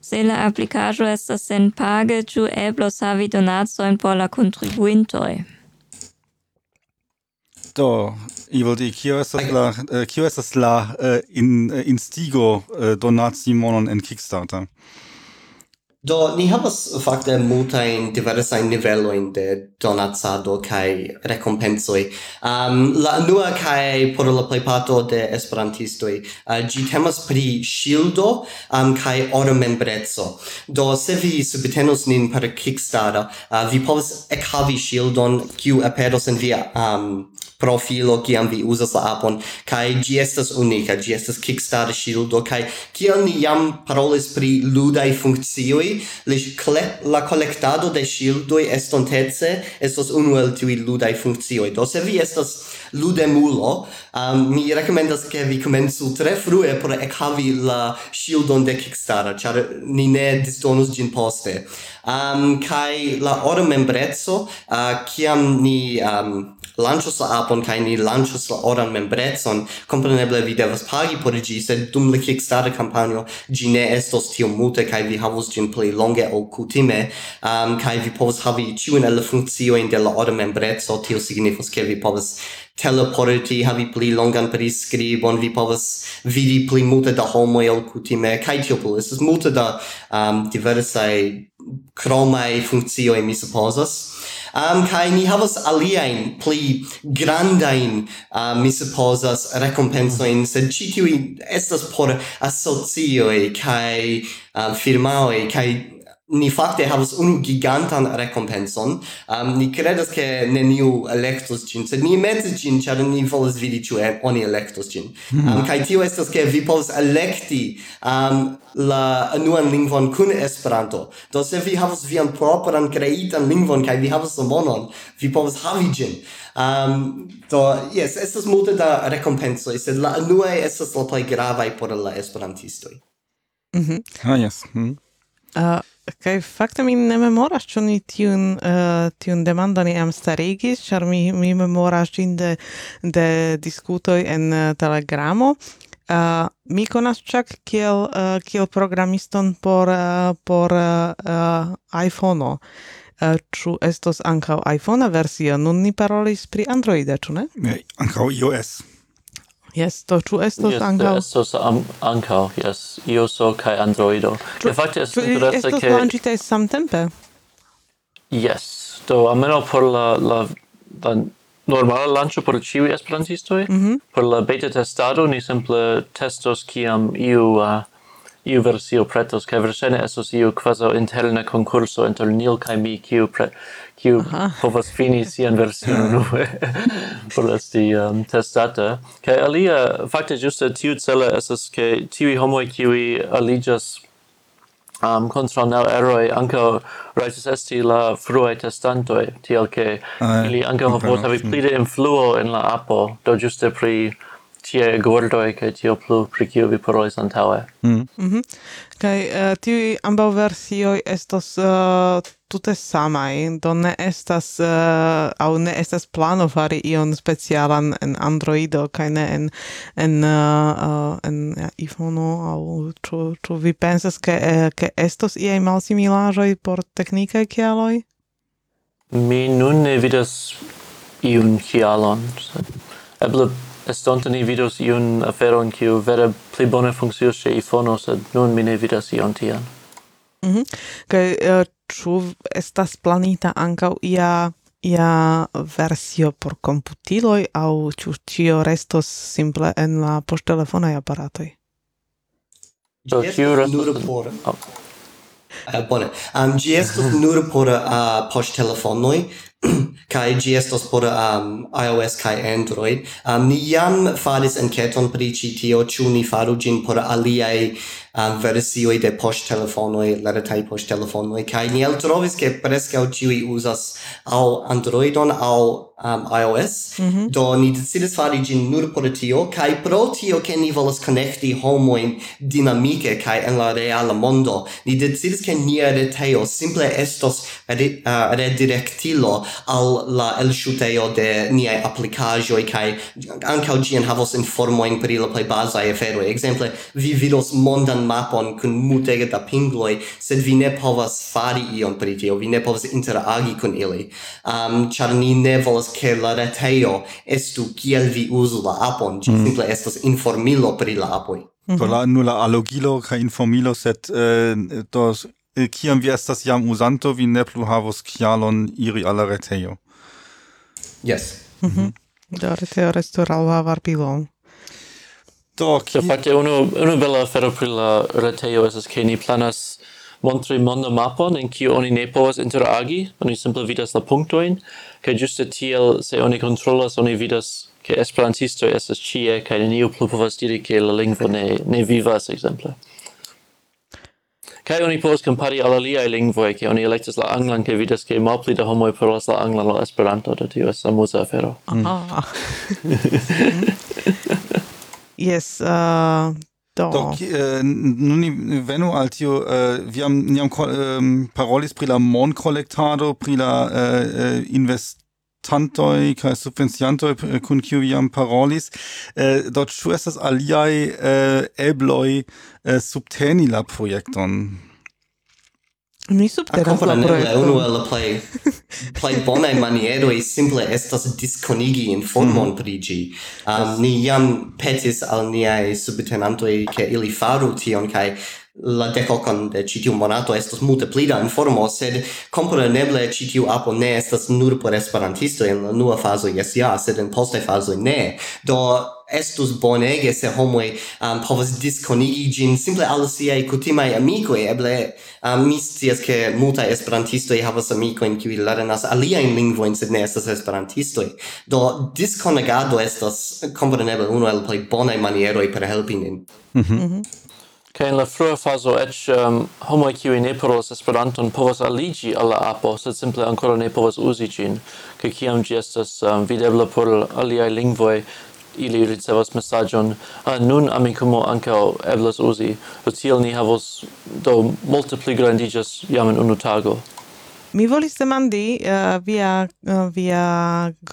S3: Se la aplikaĵo estas senpage, ĉu eblos havi donacojn por la kontribuintoj?
S1: Do, Ivoldi, kio estas la eh, kio estas la eh, in, instigo donaci monon en Kickstarter?
S5: Do, ni havas fakte multain diversain niveloin de donacado kai recompensoi. Um, la nua kai por la plejparto de esperantistoj, uh, ĝi temas pri ŝildo um, kai oro membreco. Do, se vi subtenos nin per Kickstarter, uh, vi povas ekhavi ŝildon kiu aperos en via um, profilo kiam vi uzas la appon kai gi estas unika gi estas Kickstarter shieldo kai kiam ni jam parolis pri ludai funkcioi li la kolektado de shieldoi estontece estas unu el tiuj ludai funkcioi do se vi estas ludemulo um, mi rekomendas ke vi komencu tre frue por ekhavi la shieldon de Kickstarter ĉar ni ne disdonos ĝin poste. Um, kai la ora membrezzo uh, kiam ni um, lanchos la apon kai ni lanchos la oran membrecon, compreneble vi devas pagi por gi sed dum la Kickstarter campagno gi ne estos tio multe kai vi havos gin pli longe o kutime, um, kai vi povas havi ĉiujn el la in de la oran membreco, tio signifas ke vi povas teleporti, havi pli longan priskribon, vi povas vidi pli multe da homo el kutime, kai tio plus es multe da um, diversa kromaj funzio mi supposas um, kai ni havas aliain pli grandain uh, mi supposas recompensoin sed citiui estas por asocioi kai uh, firmaoi kai ni fakte havas unu gigantan recompenson. Um, ni credas che neniu electos cin, sed ni metes cin, char ni volas vidi ciu oni electos cin. Mm. Um, kai tio estas che vi povas electi um, la nuan lingvon kun Esperanto. Do se vi havas vian propran creitan lingvon, kai vi havas la monon, vi povas havi gin. Um, do, yes, estas multe da recompensoi, sed la nuae estas la plei gravae por la Esperantistoi.
S1: Mm -hmm. Ah, yes. Mm.
S2: Uh, ah, Kaj fakte mi ne memoras ĉu ni tiun uh, tiun demandon iam starigis, ĉar mi mi memoras ĝin de de diskutoj en uh, Telegramo. Uh, mi konas ĉak kiel uh, kiel programiston por uh, por uh, iPhone. Uh, ĉu estos ankaŭ iPhone versio? Nun ni parolis pri Android, ĉu ne?
S1: Ne, ankaŭ iOS.
S2: Yes, to tu esto
S4: yes,
S2: ankaŭ?
S4: Estos um, ankaŭ, yes, iOSo kaj Androido. Ĉu fakte estas interese
S2: ke estas lanĉitaj samtempe?
S4: Yes, do almenaŭ por la la la normala lanĉo por ĉiuj esperantistoj, mm -hmm. por la beta testado ni simple testos kiam iu uh, iu versio pretos, kaj versene estos iu kvazaŭ interna konkurso inter Nil kaj mi, kiu, pre, kiu povas fini sian version unue por esti um, testata. kaj alia, fakte ĝuste tiu cele estas ke tiuj homoj kiuj aliĝas um, contra nel eroi anca raitis esti la fruae testantoi, tiel che uh, ili anca povos havi pli de influo in la apo, do juste pri tie gordoi kaj tio plu pri kio vi parolis antaŭe.
S2: Mm. Mhm. Mm -hmm. Kaj uh, tiuj ambaŭ versioj estos uh, tute samaj, do ne estas uh, aŭ ne estas plano fari ion specialan en Androido kaj ne en en uh, uh, en ja, iPhone aŭ ĉu ĉu vi pensas ke uh, ke estos iaj malsimilaĵoj por teknikaj kialoj?
S4: Mi nun ne vidas iun kialon. Eble estonte ni vidos iun aferon kiu vere pli bone funkcios ĉe iPhone, sed nun mi ne vidas ion tian.
S2: Mhm. Mm Kaj -hmm. ĉu uh, estas planita ankaŭ ia ia versio por komputiloj aŭ ĉu ĉio restos simple en la poŝtelefonaj aparatoj?
S4: Do
S5: tio
S4: restos
S5: por
S4: oh.
S5: ah, bone. Am ĝi estos nur por ah, poŝtelefonoj, kai gi estos por um, iOS kai Android. Um, ni jam faris enketon pri ci tio ciu ni faru gin por aliai um, versioi de post telefonoi, leretai post telefonoi, kai ni eltrovis ke prescau ciui usas au Androidon au um, iOS. Mm -hmm. Do ni decidis fari gin nur por tio, kai pro tio che ni volas connecti homoin dinamike kai en la reala mondo, ni decidis che nia reteo simple estos re, uh, redirectilo al la elshuteo de niai applicajoi kai ankaŭ ĝi havos informoin pri la plei bazaj aferoi. Exemple, vi vidos mondan mapon kun multege da pingloi, sed vi ne povas fari ion pri tio, vi ne povas interagi kun ili. Um, char ni ne volas che ke la retejo estu kiel vi uzu la apon, ĝi mm. simple estas informilo pri la apoj. Mm -hmm.
S1: Do la nula alogilo kaj informilo, sed eh, do eh, kiam vi estas jam uzanto, vi ne plu havos kialon iri al la retejo.
S5: Yes. Mm -hmm.
S2: Do retejo restu ralva
S1: varbilo.
S4: Do,
S1: ki...
S4: Do fakte, unu, unu bella afero pri la retejo esas ke ni planas montri mondo mapon en kiu oni ne povas interagi, oni simple vidas la punktojn, Kaj juste tiel, se oni controllas, oni vidas che esperantistoi estas cie, kaj neniu plu povas diri che la lingvo ne, ne vivas, exemple. Kaj oni povas compari al aliai lingvoi, che oni electas la anglan, che vidas che malpli da homoi parolas la anglan la esperanto, do tio estas amusa afero.
S2: Ah. Mm. yes, uh, Do.
S1: Do, eh, nun venu al tio, eh, viam, niam eh, parolis pri la mon collectado, pri la eh, eh investantoi, kai subvenciantoi, eh, kun kiu viam parolis, eh, do, ĉu estas aliaj eh, ebloi eh, subteni la projekton?
S2: Mi subtenas la
S5: projekton. Unu el la plej plej bonaj manieroj simple estas diskonigi informon pri ĝi. Um, ni jam petis al niaj subtenantoj ke ili faru tion kaj la decocon de citiu monato estos multe pli da informo, sed compreneble citiu apo ne estas nur por esperantisto en la nua fazo, yes, ja, sed en poste fazo ne. Do, estus bonege se homoj um, povas disconigi gin simple al siaj kutimaj amikoj eble um, mi scias ke multaj esperantistoj havas amikojn kiuj lernas aliajn lingvojn sed ne estas esperantistoj do disconegado estas kompreneble unu el plej bonaj manieroj per helpi nin. Mm -hmm.
S4: Kaj en la frua fazo eĉ um, homoj kiuj ne parolas Esperanton povas aliĝi al la apo, sed simple ankoraŭ ne povas uzi ĝin. Kaj kiam ĝi estas um, videbla por aliaj lingvoj, ili ricevas mesaĝon ah, nun amikumu ankaŭ eblas uzi. Do tiel ni havos do multe pli grandiĝas jam en unu tago.
S2: Mi volis demandi uh, via uh, via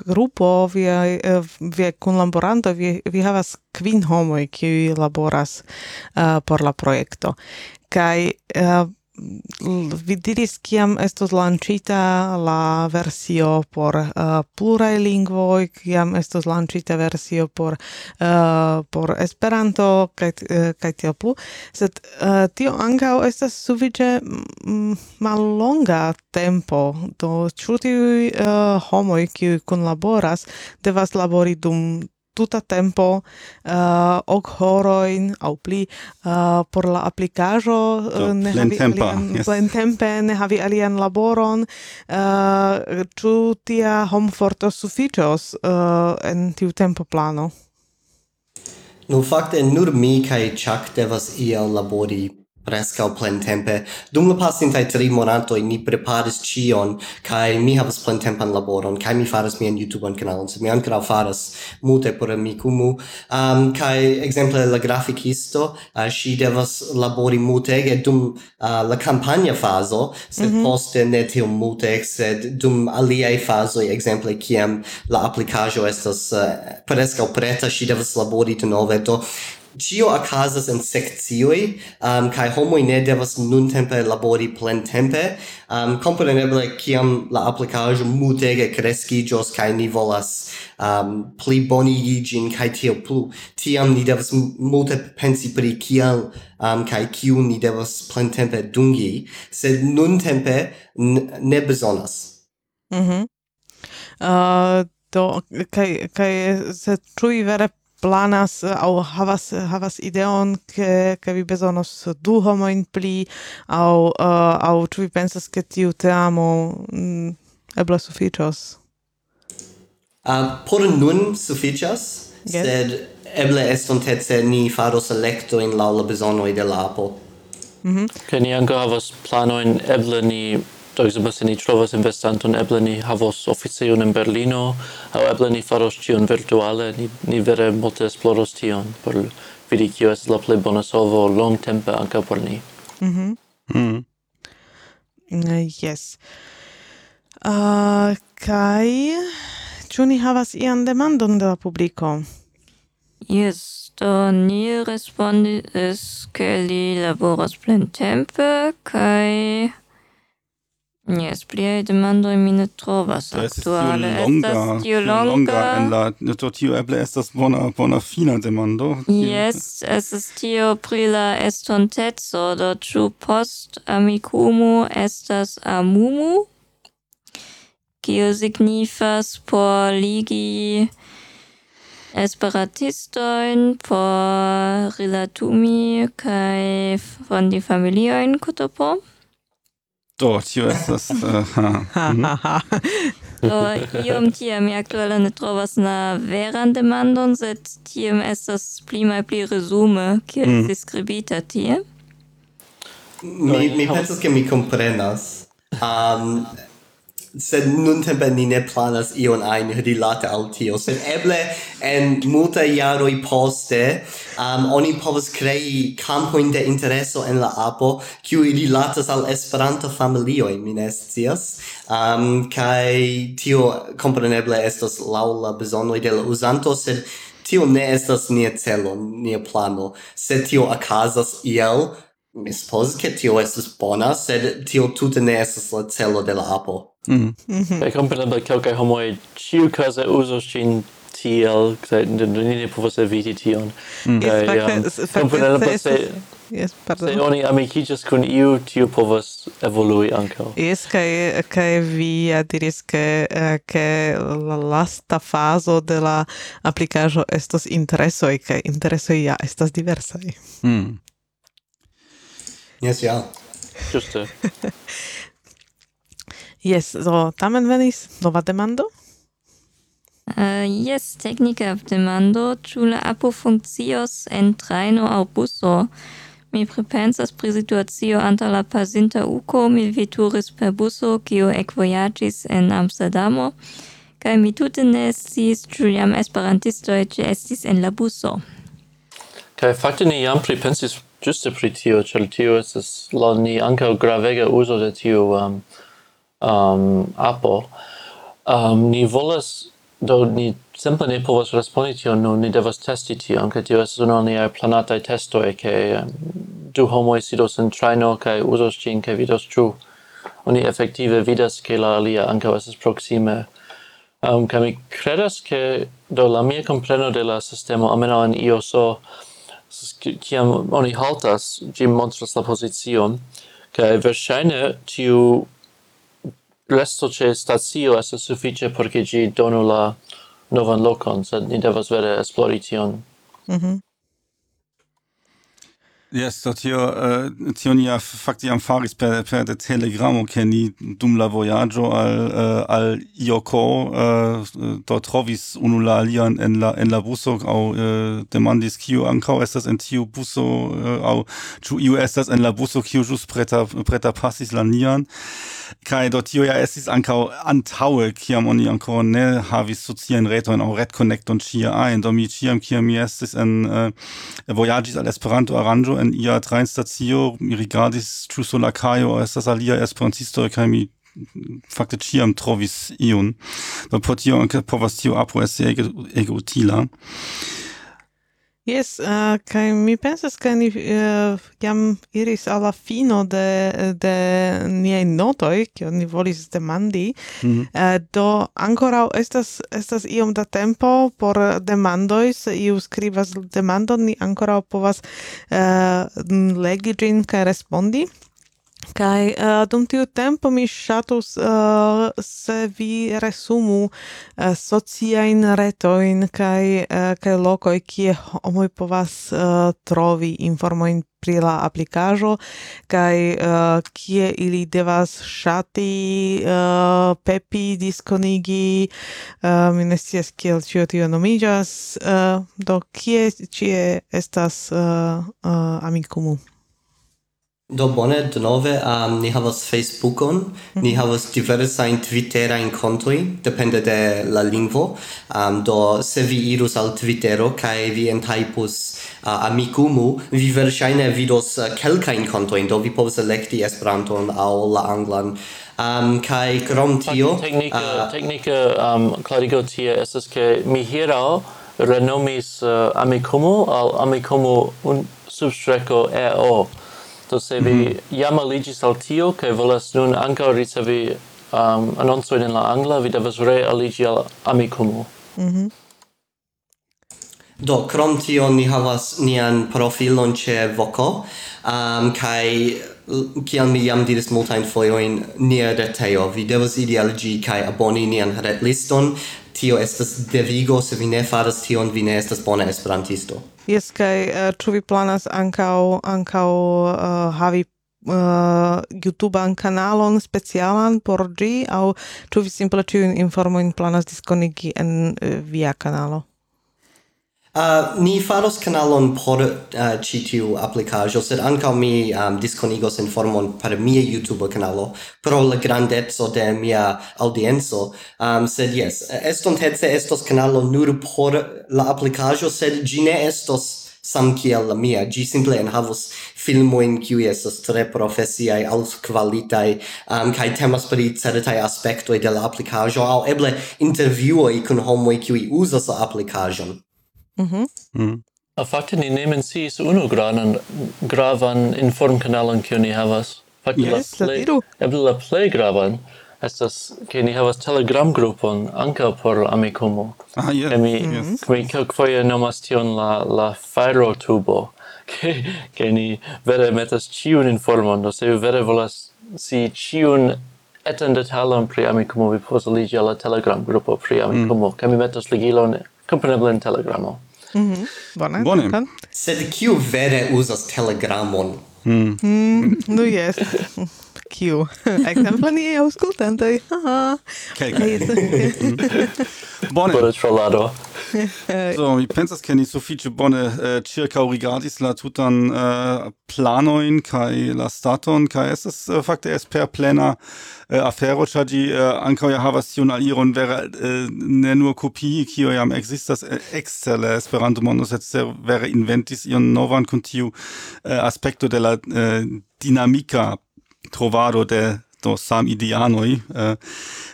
S2: grupo via uh, via kunlaboranto vi vi havas kvin homoj kiuj laboras uh, por la projekto. Kaj uh, vi diris kiam estos lancita la versio por uh, pluraj lingvoj, kiam estos lancita versio por uh, por Esperanto kaj uh, kaj tiel plu, sed uh, tio ankaŭ estas sufiĉe mm, mallonga tempo, do ĉu tiuj uh, homoj kiuj kunlaboras devas labori dum tuta tempo uh, ok horoin au pli uh, por la
S1: aplicaĵo
S2: uh, eh, ne havi
S1: tempa,
S2: alian,
S1: yes.
S2: tempe ne havi alian laboron uh, ĉu tia homforto sufiĉos uh, en tiu tempo plano
S5: Nu fakte nur mi kai Chuck devas iel labori prescau plentempe. Dum la pasintai tri monatoi ni preparis cion, kai mi havas plentempan laboron, kai mi faras mian YouTube-an kanalon, sed mi ancora faras multe por Amikumu. Um, kai, exemple, la graficisto, uh, si devas labori multege dum uh, la campagna faso, sed mm -hmm. poste ne tiom mute, sed dum aliei fasoi, exemple, kiam la applicajo estas uh, prescau preta, si devas labori de nove, do Cio acasas en sectioi, um, kai homoi ne devas nun tempe labori plen tempe. Um, compreneble, ciam la applicajo mutege crescigios, kai ni volas um, pli boni gin, kai tio plu. Tiam ni devas multe pensi pri cial um, kai ciu ni devas plen tempe dungi, sed nun tempe ne besonas.
S2: Mhm. Mm -hmm. uh, do, kai, kai, se cui vere planas eh, au havas eh, havas ideon ke ke vi bezonos du homojn pli au uh, au tu vi pensas ke tiu teamo mm, eble sufiĉos
S5: um, por nun sufiĉas yes. sed eble estontece ni faros electo in la bezono de la apo
S4: mm -hmm. ke ni ankaŭ havas planojn eble ni do exemple se ni trovas investanton, eble ni havos oficejon in Berlino, aŭ eble ni faros tion virtuale, ni, ni vere multe esploros tion por vidi kio estas la plej bona solvo longtempe ankaŭ por ni.
S2: Mhm.
S1: Mm mhm.
S2: Mm uh, yes. Uh, kai ĉu ni havas ian demandon de la publiko?
S3: Yes, do ni respondis, ke li laboras plentempe, kai Yes, plia demando in mine trovas
S1: actuale. Estas tiu longa. En la, to tiu eble estas bona, bona fina demando.
S3: Yes, es est tio pri la estontezo, do ĉu post amikumu estas amumu, kio signifas por ligi esperantistojn por rilatumi kaj fondi familiojn kutopo.
S1: Do, tio estas... Eh,
S3: Do, mhm. iom tia mi aktuelle ne trovas na veran demandon, sed tiem estas pli mai pli resume, kiel mm. deskribita tie.
S5: Mi, mi pensas, ke mi comprenas. Um, sed nuntempe ni ne planas ion ein rilate al tio, sed eble en multaj jaroj poste um, oni povas krei campoin de intereso en la apo kiu rilatas al Esperanto familio mi ne scias, um, kai tio compreneble estas laŭ la bezonoj de la uzanto, sed tio ne estas nia celo, nia plano, sed tio okazas iel, mi supposas che tio estas bona, sed tio tute ne estas la celo de la apo.
S1: Mm.
S4: Mm. Kaj kompreneble kelkaj homoj ĉiukaze uzos ĝin tiel, kaj ni ne povas eviti tion. Mm. Kaj kompreneble se
S2: Yes, pardon.
S4: Se oni amiciĝas kun iu, tiu povas evolui ankaŭ.
S2: Yes, kaj kaj vi diris ke ke la lasta fazo de la aplikaĵo estos interesoj kaj interesoj ja estas diversaj.
S1: Mm.
S5: Yes, ja.
S4: Ĝuste.
S2: Yes, so tamen venis nova demando?
S3: Eh, uh, yes, technica demando, ĉu la apo funkcios en trajno aŭ buso? Mi pripensas pri situacio antaŭ la pasinta uko, mi veturis per buso, kiu ekvojaĝis en Amsterdamo, kaj mi tute ne sciis ĉu jam esperantistoj ĉeestis en la buso.
S4: Kaj fakte ni jam pripensis ĝuste pri tio, ĉar tio estas laŭ ni ankaŭ gravega uzo de tiu um, um, apo, um, ni volas, do ni simple ne povas respondi tion, no ni devas testi tion, ca tio estes unu niai planatai testoi, ca um, du homoi sidos in traino, ca usos cin, ca vidos tru. Oni effektive vidas, ca la alia anca estes proxime. Um, ca mi credas, ca do la mia compreno de la sistema, ameno in IOSO, ciam oni haltas, gi montras la posizion, kai verŝajne tiu resto ce stazio estas suffice perché ci gi donu la novan locon, sed ni devas vere esplori tion.
S2: Mhm.
S1: Yes, so tio, eh, uh, tion ja fakti am faris per, per de telegramo, ke ni dum la voyaggio al, uh, al Ioko, uh, do trovis unu la alian en la, en la buso, au uh, demandis kiu ancao estas en tiu buso, uh, au ciu iu estas en la buso, kiu jus preta, preta passis la nian kai do tio ja estis ankaŭ antaue kiam oni ankaŭ ne havis sozien reto in au red connect und chia ein do mi chiam kiam mi estis en uh, vojaĝis al Esperanto aranjo en ia trajnstacio mi rigardis ĉu sur la kajo estas alia esperantisto kaj mi fakte ciam trovis iun. Do por tio povas tio apo esti ege, ege utila.
S2: Yes, uh, eh, kai mi pensas, ke ni uh, jam iris alla fino de, de niaj notoj, kio ni volis demandi,
S1: mm -hmm.
S2: uh, do ancora estas, estas iom da tempo por demandoj, se iu skribas demandon, ni ancora povas uh, legi ĝin kaj respondi. Kai uh, dum tiu tempo mi ŝatus uh, se vi resumu uh, sociajn retoin kaj uh, kaj lokoj kie homoj povas uh, trovi informojn pri la aplikaĵo kaj uh, kie ili devas ŝati uh, pepi diskonigi uh, mi ne scias kiel ĉio tio nomiĝas uh, do kie ĉie estas uh, uh, amikumu?
S5: Do bone, denove, um, ni havas Facebookon, mm -hmm. ni mhm. havas Twittera in kontoj, depende de la lingvo. Um, do, se vi irus al Twittero kai vi entaipus uh, Amikumu, vi versaine vidos uh, kelkajn kontojn, do vi povas electi Esperanton au la anglan. Um, kai krom tio...
S4: Technica,
S5: uh,
S4: technica um, clarigo tie estas, ke mi hieraŭ renomis uh, Amikumu al Amikumu un substreco EO. Do se vi
S5: mm
S4: jam aligis al tio, kai volas nun ankaŭ ricevi um, anonsoin en la angla, vi devas realigi al Amikumu. Mm -hmm.
S5: Do, krom tio ni havas nian profilon ce Voco, um, kai kiam mi jam diris multain foioin nia reteo, vi devas idi al gi kai aboni nian retliston, tio estas devigo, se vi ne faras tion, vi ne estas bona esperantisto.
S2: Jes, kaj ĉu vi planas ankaŭ ankaŭ uh, havi uh, YouTubean kanalon specialan por ĝi aŭ ĉu vi simple ĉiujn informojn planas diskonigi en uh, via kanalo?
S5: Uh, ni faros kanalon por uh, ci tiu applicajo, sed ankaŭ mi um, diskonigos informon per mia YouTube kanalo pro la grandezo de mia audienzo, Um, sed yes, estontece estos kanalo nur por la applicajo, sed ĝi ne estos sam kiel la mia. Gi simple enhavos filmojn kiu estas tre profesiaj altkvalitaj um, kaj temas pri certaj aspektoj de la aplikaĵo aŭ eble intervjuoj kun homoj kiuj uzas la aplikaĵon. Mm-hmm. Mhm. Mm.
S4: A fakte ni ne menciis unu granan, gravan informkanalon kiu ni havas. Fakte
S2: yes,
S4: la plej, eble la plej gravan estas ke ni havas Telegram grupon ankaŭ por Amikumu.
S1: Ah, yes.
S4: Ke mi
S1: yes.
S4: Mm-hmm. mi kelkfoje nomas tion la la fajro tubo. Ke ke ni vere metas ĉiun informon, do se vi vere volas si ĉiun etan detalon pri Amikumu, vi povas aliĝi al la Telegram grupo pri Amikumu. Mm. Ke mi metas ligilon komprenebla en telegramo. Mhm.
S2: Mm Bone.
S1: Bone.
S2: Bone.
S5: Sed kiu vere uzas telegramon? Mm.
S2: Mm, nu no, jes kiu. Ekzemple ni aŭskultantoj.
S1: Kelkaj. Bone.
S4: Bone trolado.
S1: so, mi pensas ke ni sufiĉe bone eh, ĉirkaŭrigardis la tutan eh, uh, planojn kaj la staton kaj estas uh, fakte esperplena uh, eh, afero, ĉar ĝi uh, ankaŭ ja havas tiun aliron vere uh, ne nur kopii, kio jam ekzistas uh, ekster la Esperanto-mondo, sed vere inventis ion novan kun tiu uh, aspekto de la uh, dinamika trovado de do sam idianoi kai eh,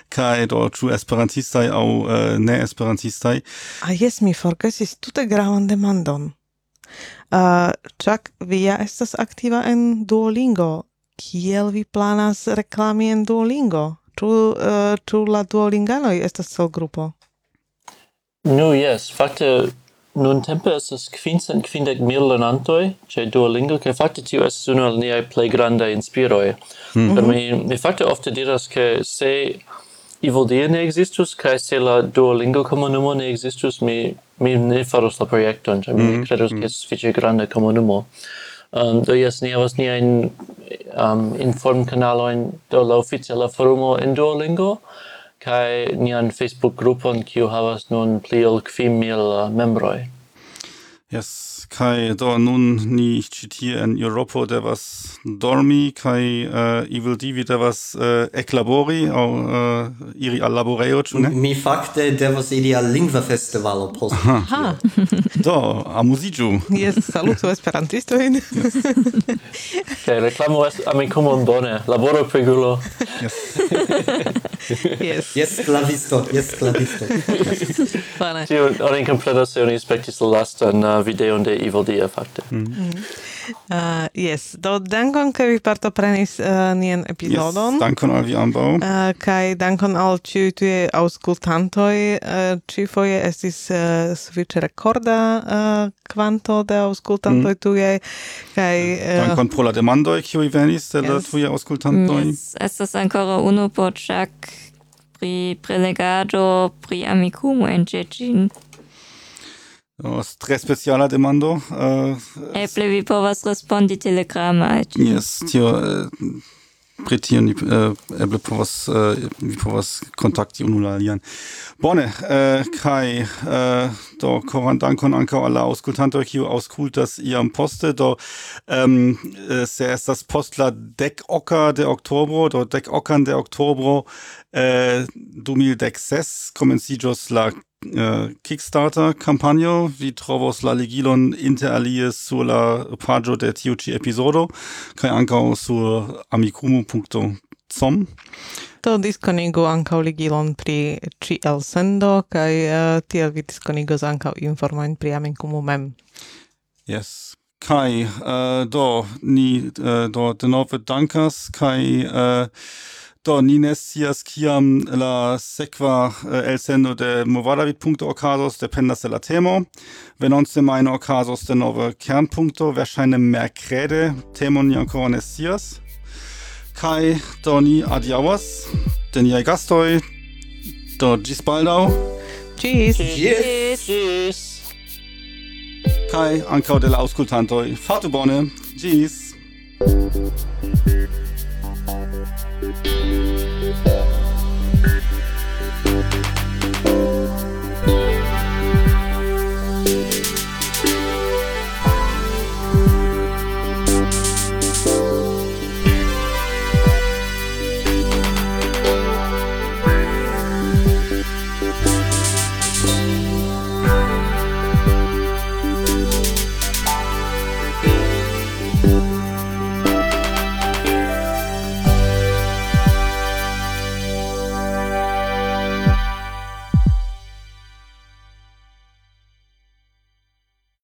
S1: kaj do ĉu esperantistaj aŭ eh, uh, ne esperantistaj.
S2: Ah jes mi forgesis tute gravan demandon. Ah, uh, Chuck, vi ja estas aktiva en Duolingo. Kiel vi planas reklami en Duolingo? Ĉu uh, ĉu la Duolinganoj estas cel grupo?
S4: Nu, no, jes, fakte Nun tempe estas kvincent kvindek mil lernantoj ĉe Duolingo kaj fakte tio estas unu el niaj plej grandaj inspiroj. Mm -hmm. mi, mi fakte ofte diras ke se Ivodia ne existus kaj se la Duolingo komunumo ne existus mi mi ne farus la projekton, ĉar mi mm -hmm. kredus ke hmm. estas sufiĉe granda komunumo. Um, do jes ni havas niajn um, informkanalojn do la oficiala forumo en Duolingo, kai nian Facebook grupon kiu havas nun pli ol kvin uh, membroj.
S1: Yes, kai do nun ni ĉi tie en Eŭropo devas dormi kaj uh, ivildivi devas uh, eklabori aŭ uh, iri al laborejo, ĉu ne?
S5: Mi fakte devas iri al lingva festivalo post.
S2: Ha.
S1: do, amuziĝu.
S2: Jes, salutu esperantistojn. Yes.
S4: Kaj reklamo est amikumun bone, laboro pegulo.
S1: Yes.
S2: Yes.
S5: Yes, clavisto, yes, clavisto.
S2: Bone.
S4: Tio, oni comprenas se oni spektis la lastan uh, videon de Evil Dia, fakte. Mm. mm.
S2: Uh, yes, do dankon ke vi partoprenis uh, nian epizodon.
S1: Yes, dankon al vi ambaŭ.
S2: Uh, kai dankon al ciu tue auscultantoi. Uh, Ĉifoje estis uh, sufiĉe rekorda uh, kvanto de auscultantoi mm. tue. Kai, mm. uh,
S1: dankon pro la demandoj kiuj venis de
S2: yes.
S1: la tujaj aŭskultantoj.
S3: Yes, estas ancora unu por Jack pri prelegado pri amikumu en Cecin.
S1: Estas tre speciala demando. Uh,
S3: Eble vi povas respondi telegrama.
S1: Yes, tio... Uh, interpretieren, äh, eben på was, äh, på was kontakti unulalieren. Bonne, äh, Kai, äh, da koran dankon anka alla auskultanter kiu auskultas iam poste, da ähm, äh, se estas postla dec ocker de oktobro, da dec ockern de oktobro, äh, du mil kommen sie just la Äh, uh, Kickstarter campagno vi trovos la ligilon inter alie sur la pagio de tiu ĉi epizodo? Kaj ankaŭ sur amikumu.com
S2: To diskonigu ankaŭ ligilon pri ĉi elsendo kaj uh, tiel vi diskonigos ankaŭ informojn pri Amikumu mem.
S1: Yes, kai uh, äh, do ni uh, do denove dankas kai uh, Do ni ne scias kiam la sekva el elsendo de movadavit.org okazos dependas de la temo. Venonce majne okazos denove kernpunkto, verŝajne merkrede, temon ni ancora ne scias. Kai do ni adiaŭas de niaj gastoj. Do ĝis baldaŭ.
S2: Ĝis.
S5: Ĝis.
S4: Ĝis.
S1: Kai ankaŭ de la aŭskultantoj. Fartu bone. Ĝis.
S6: Bye.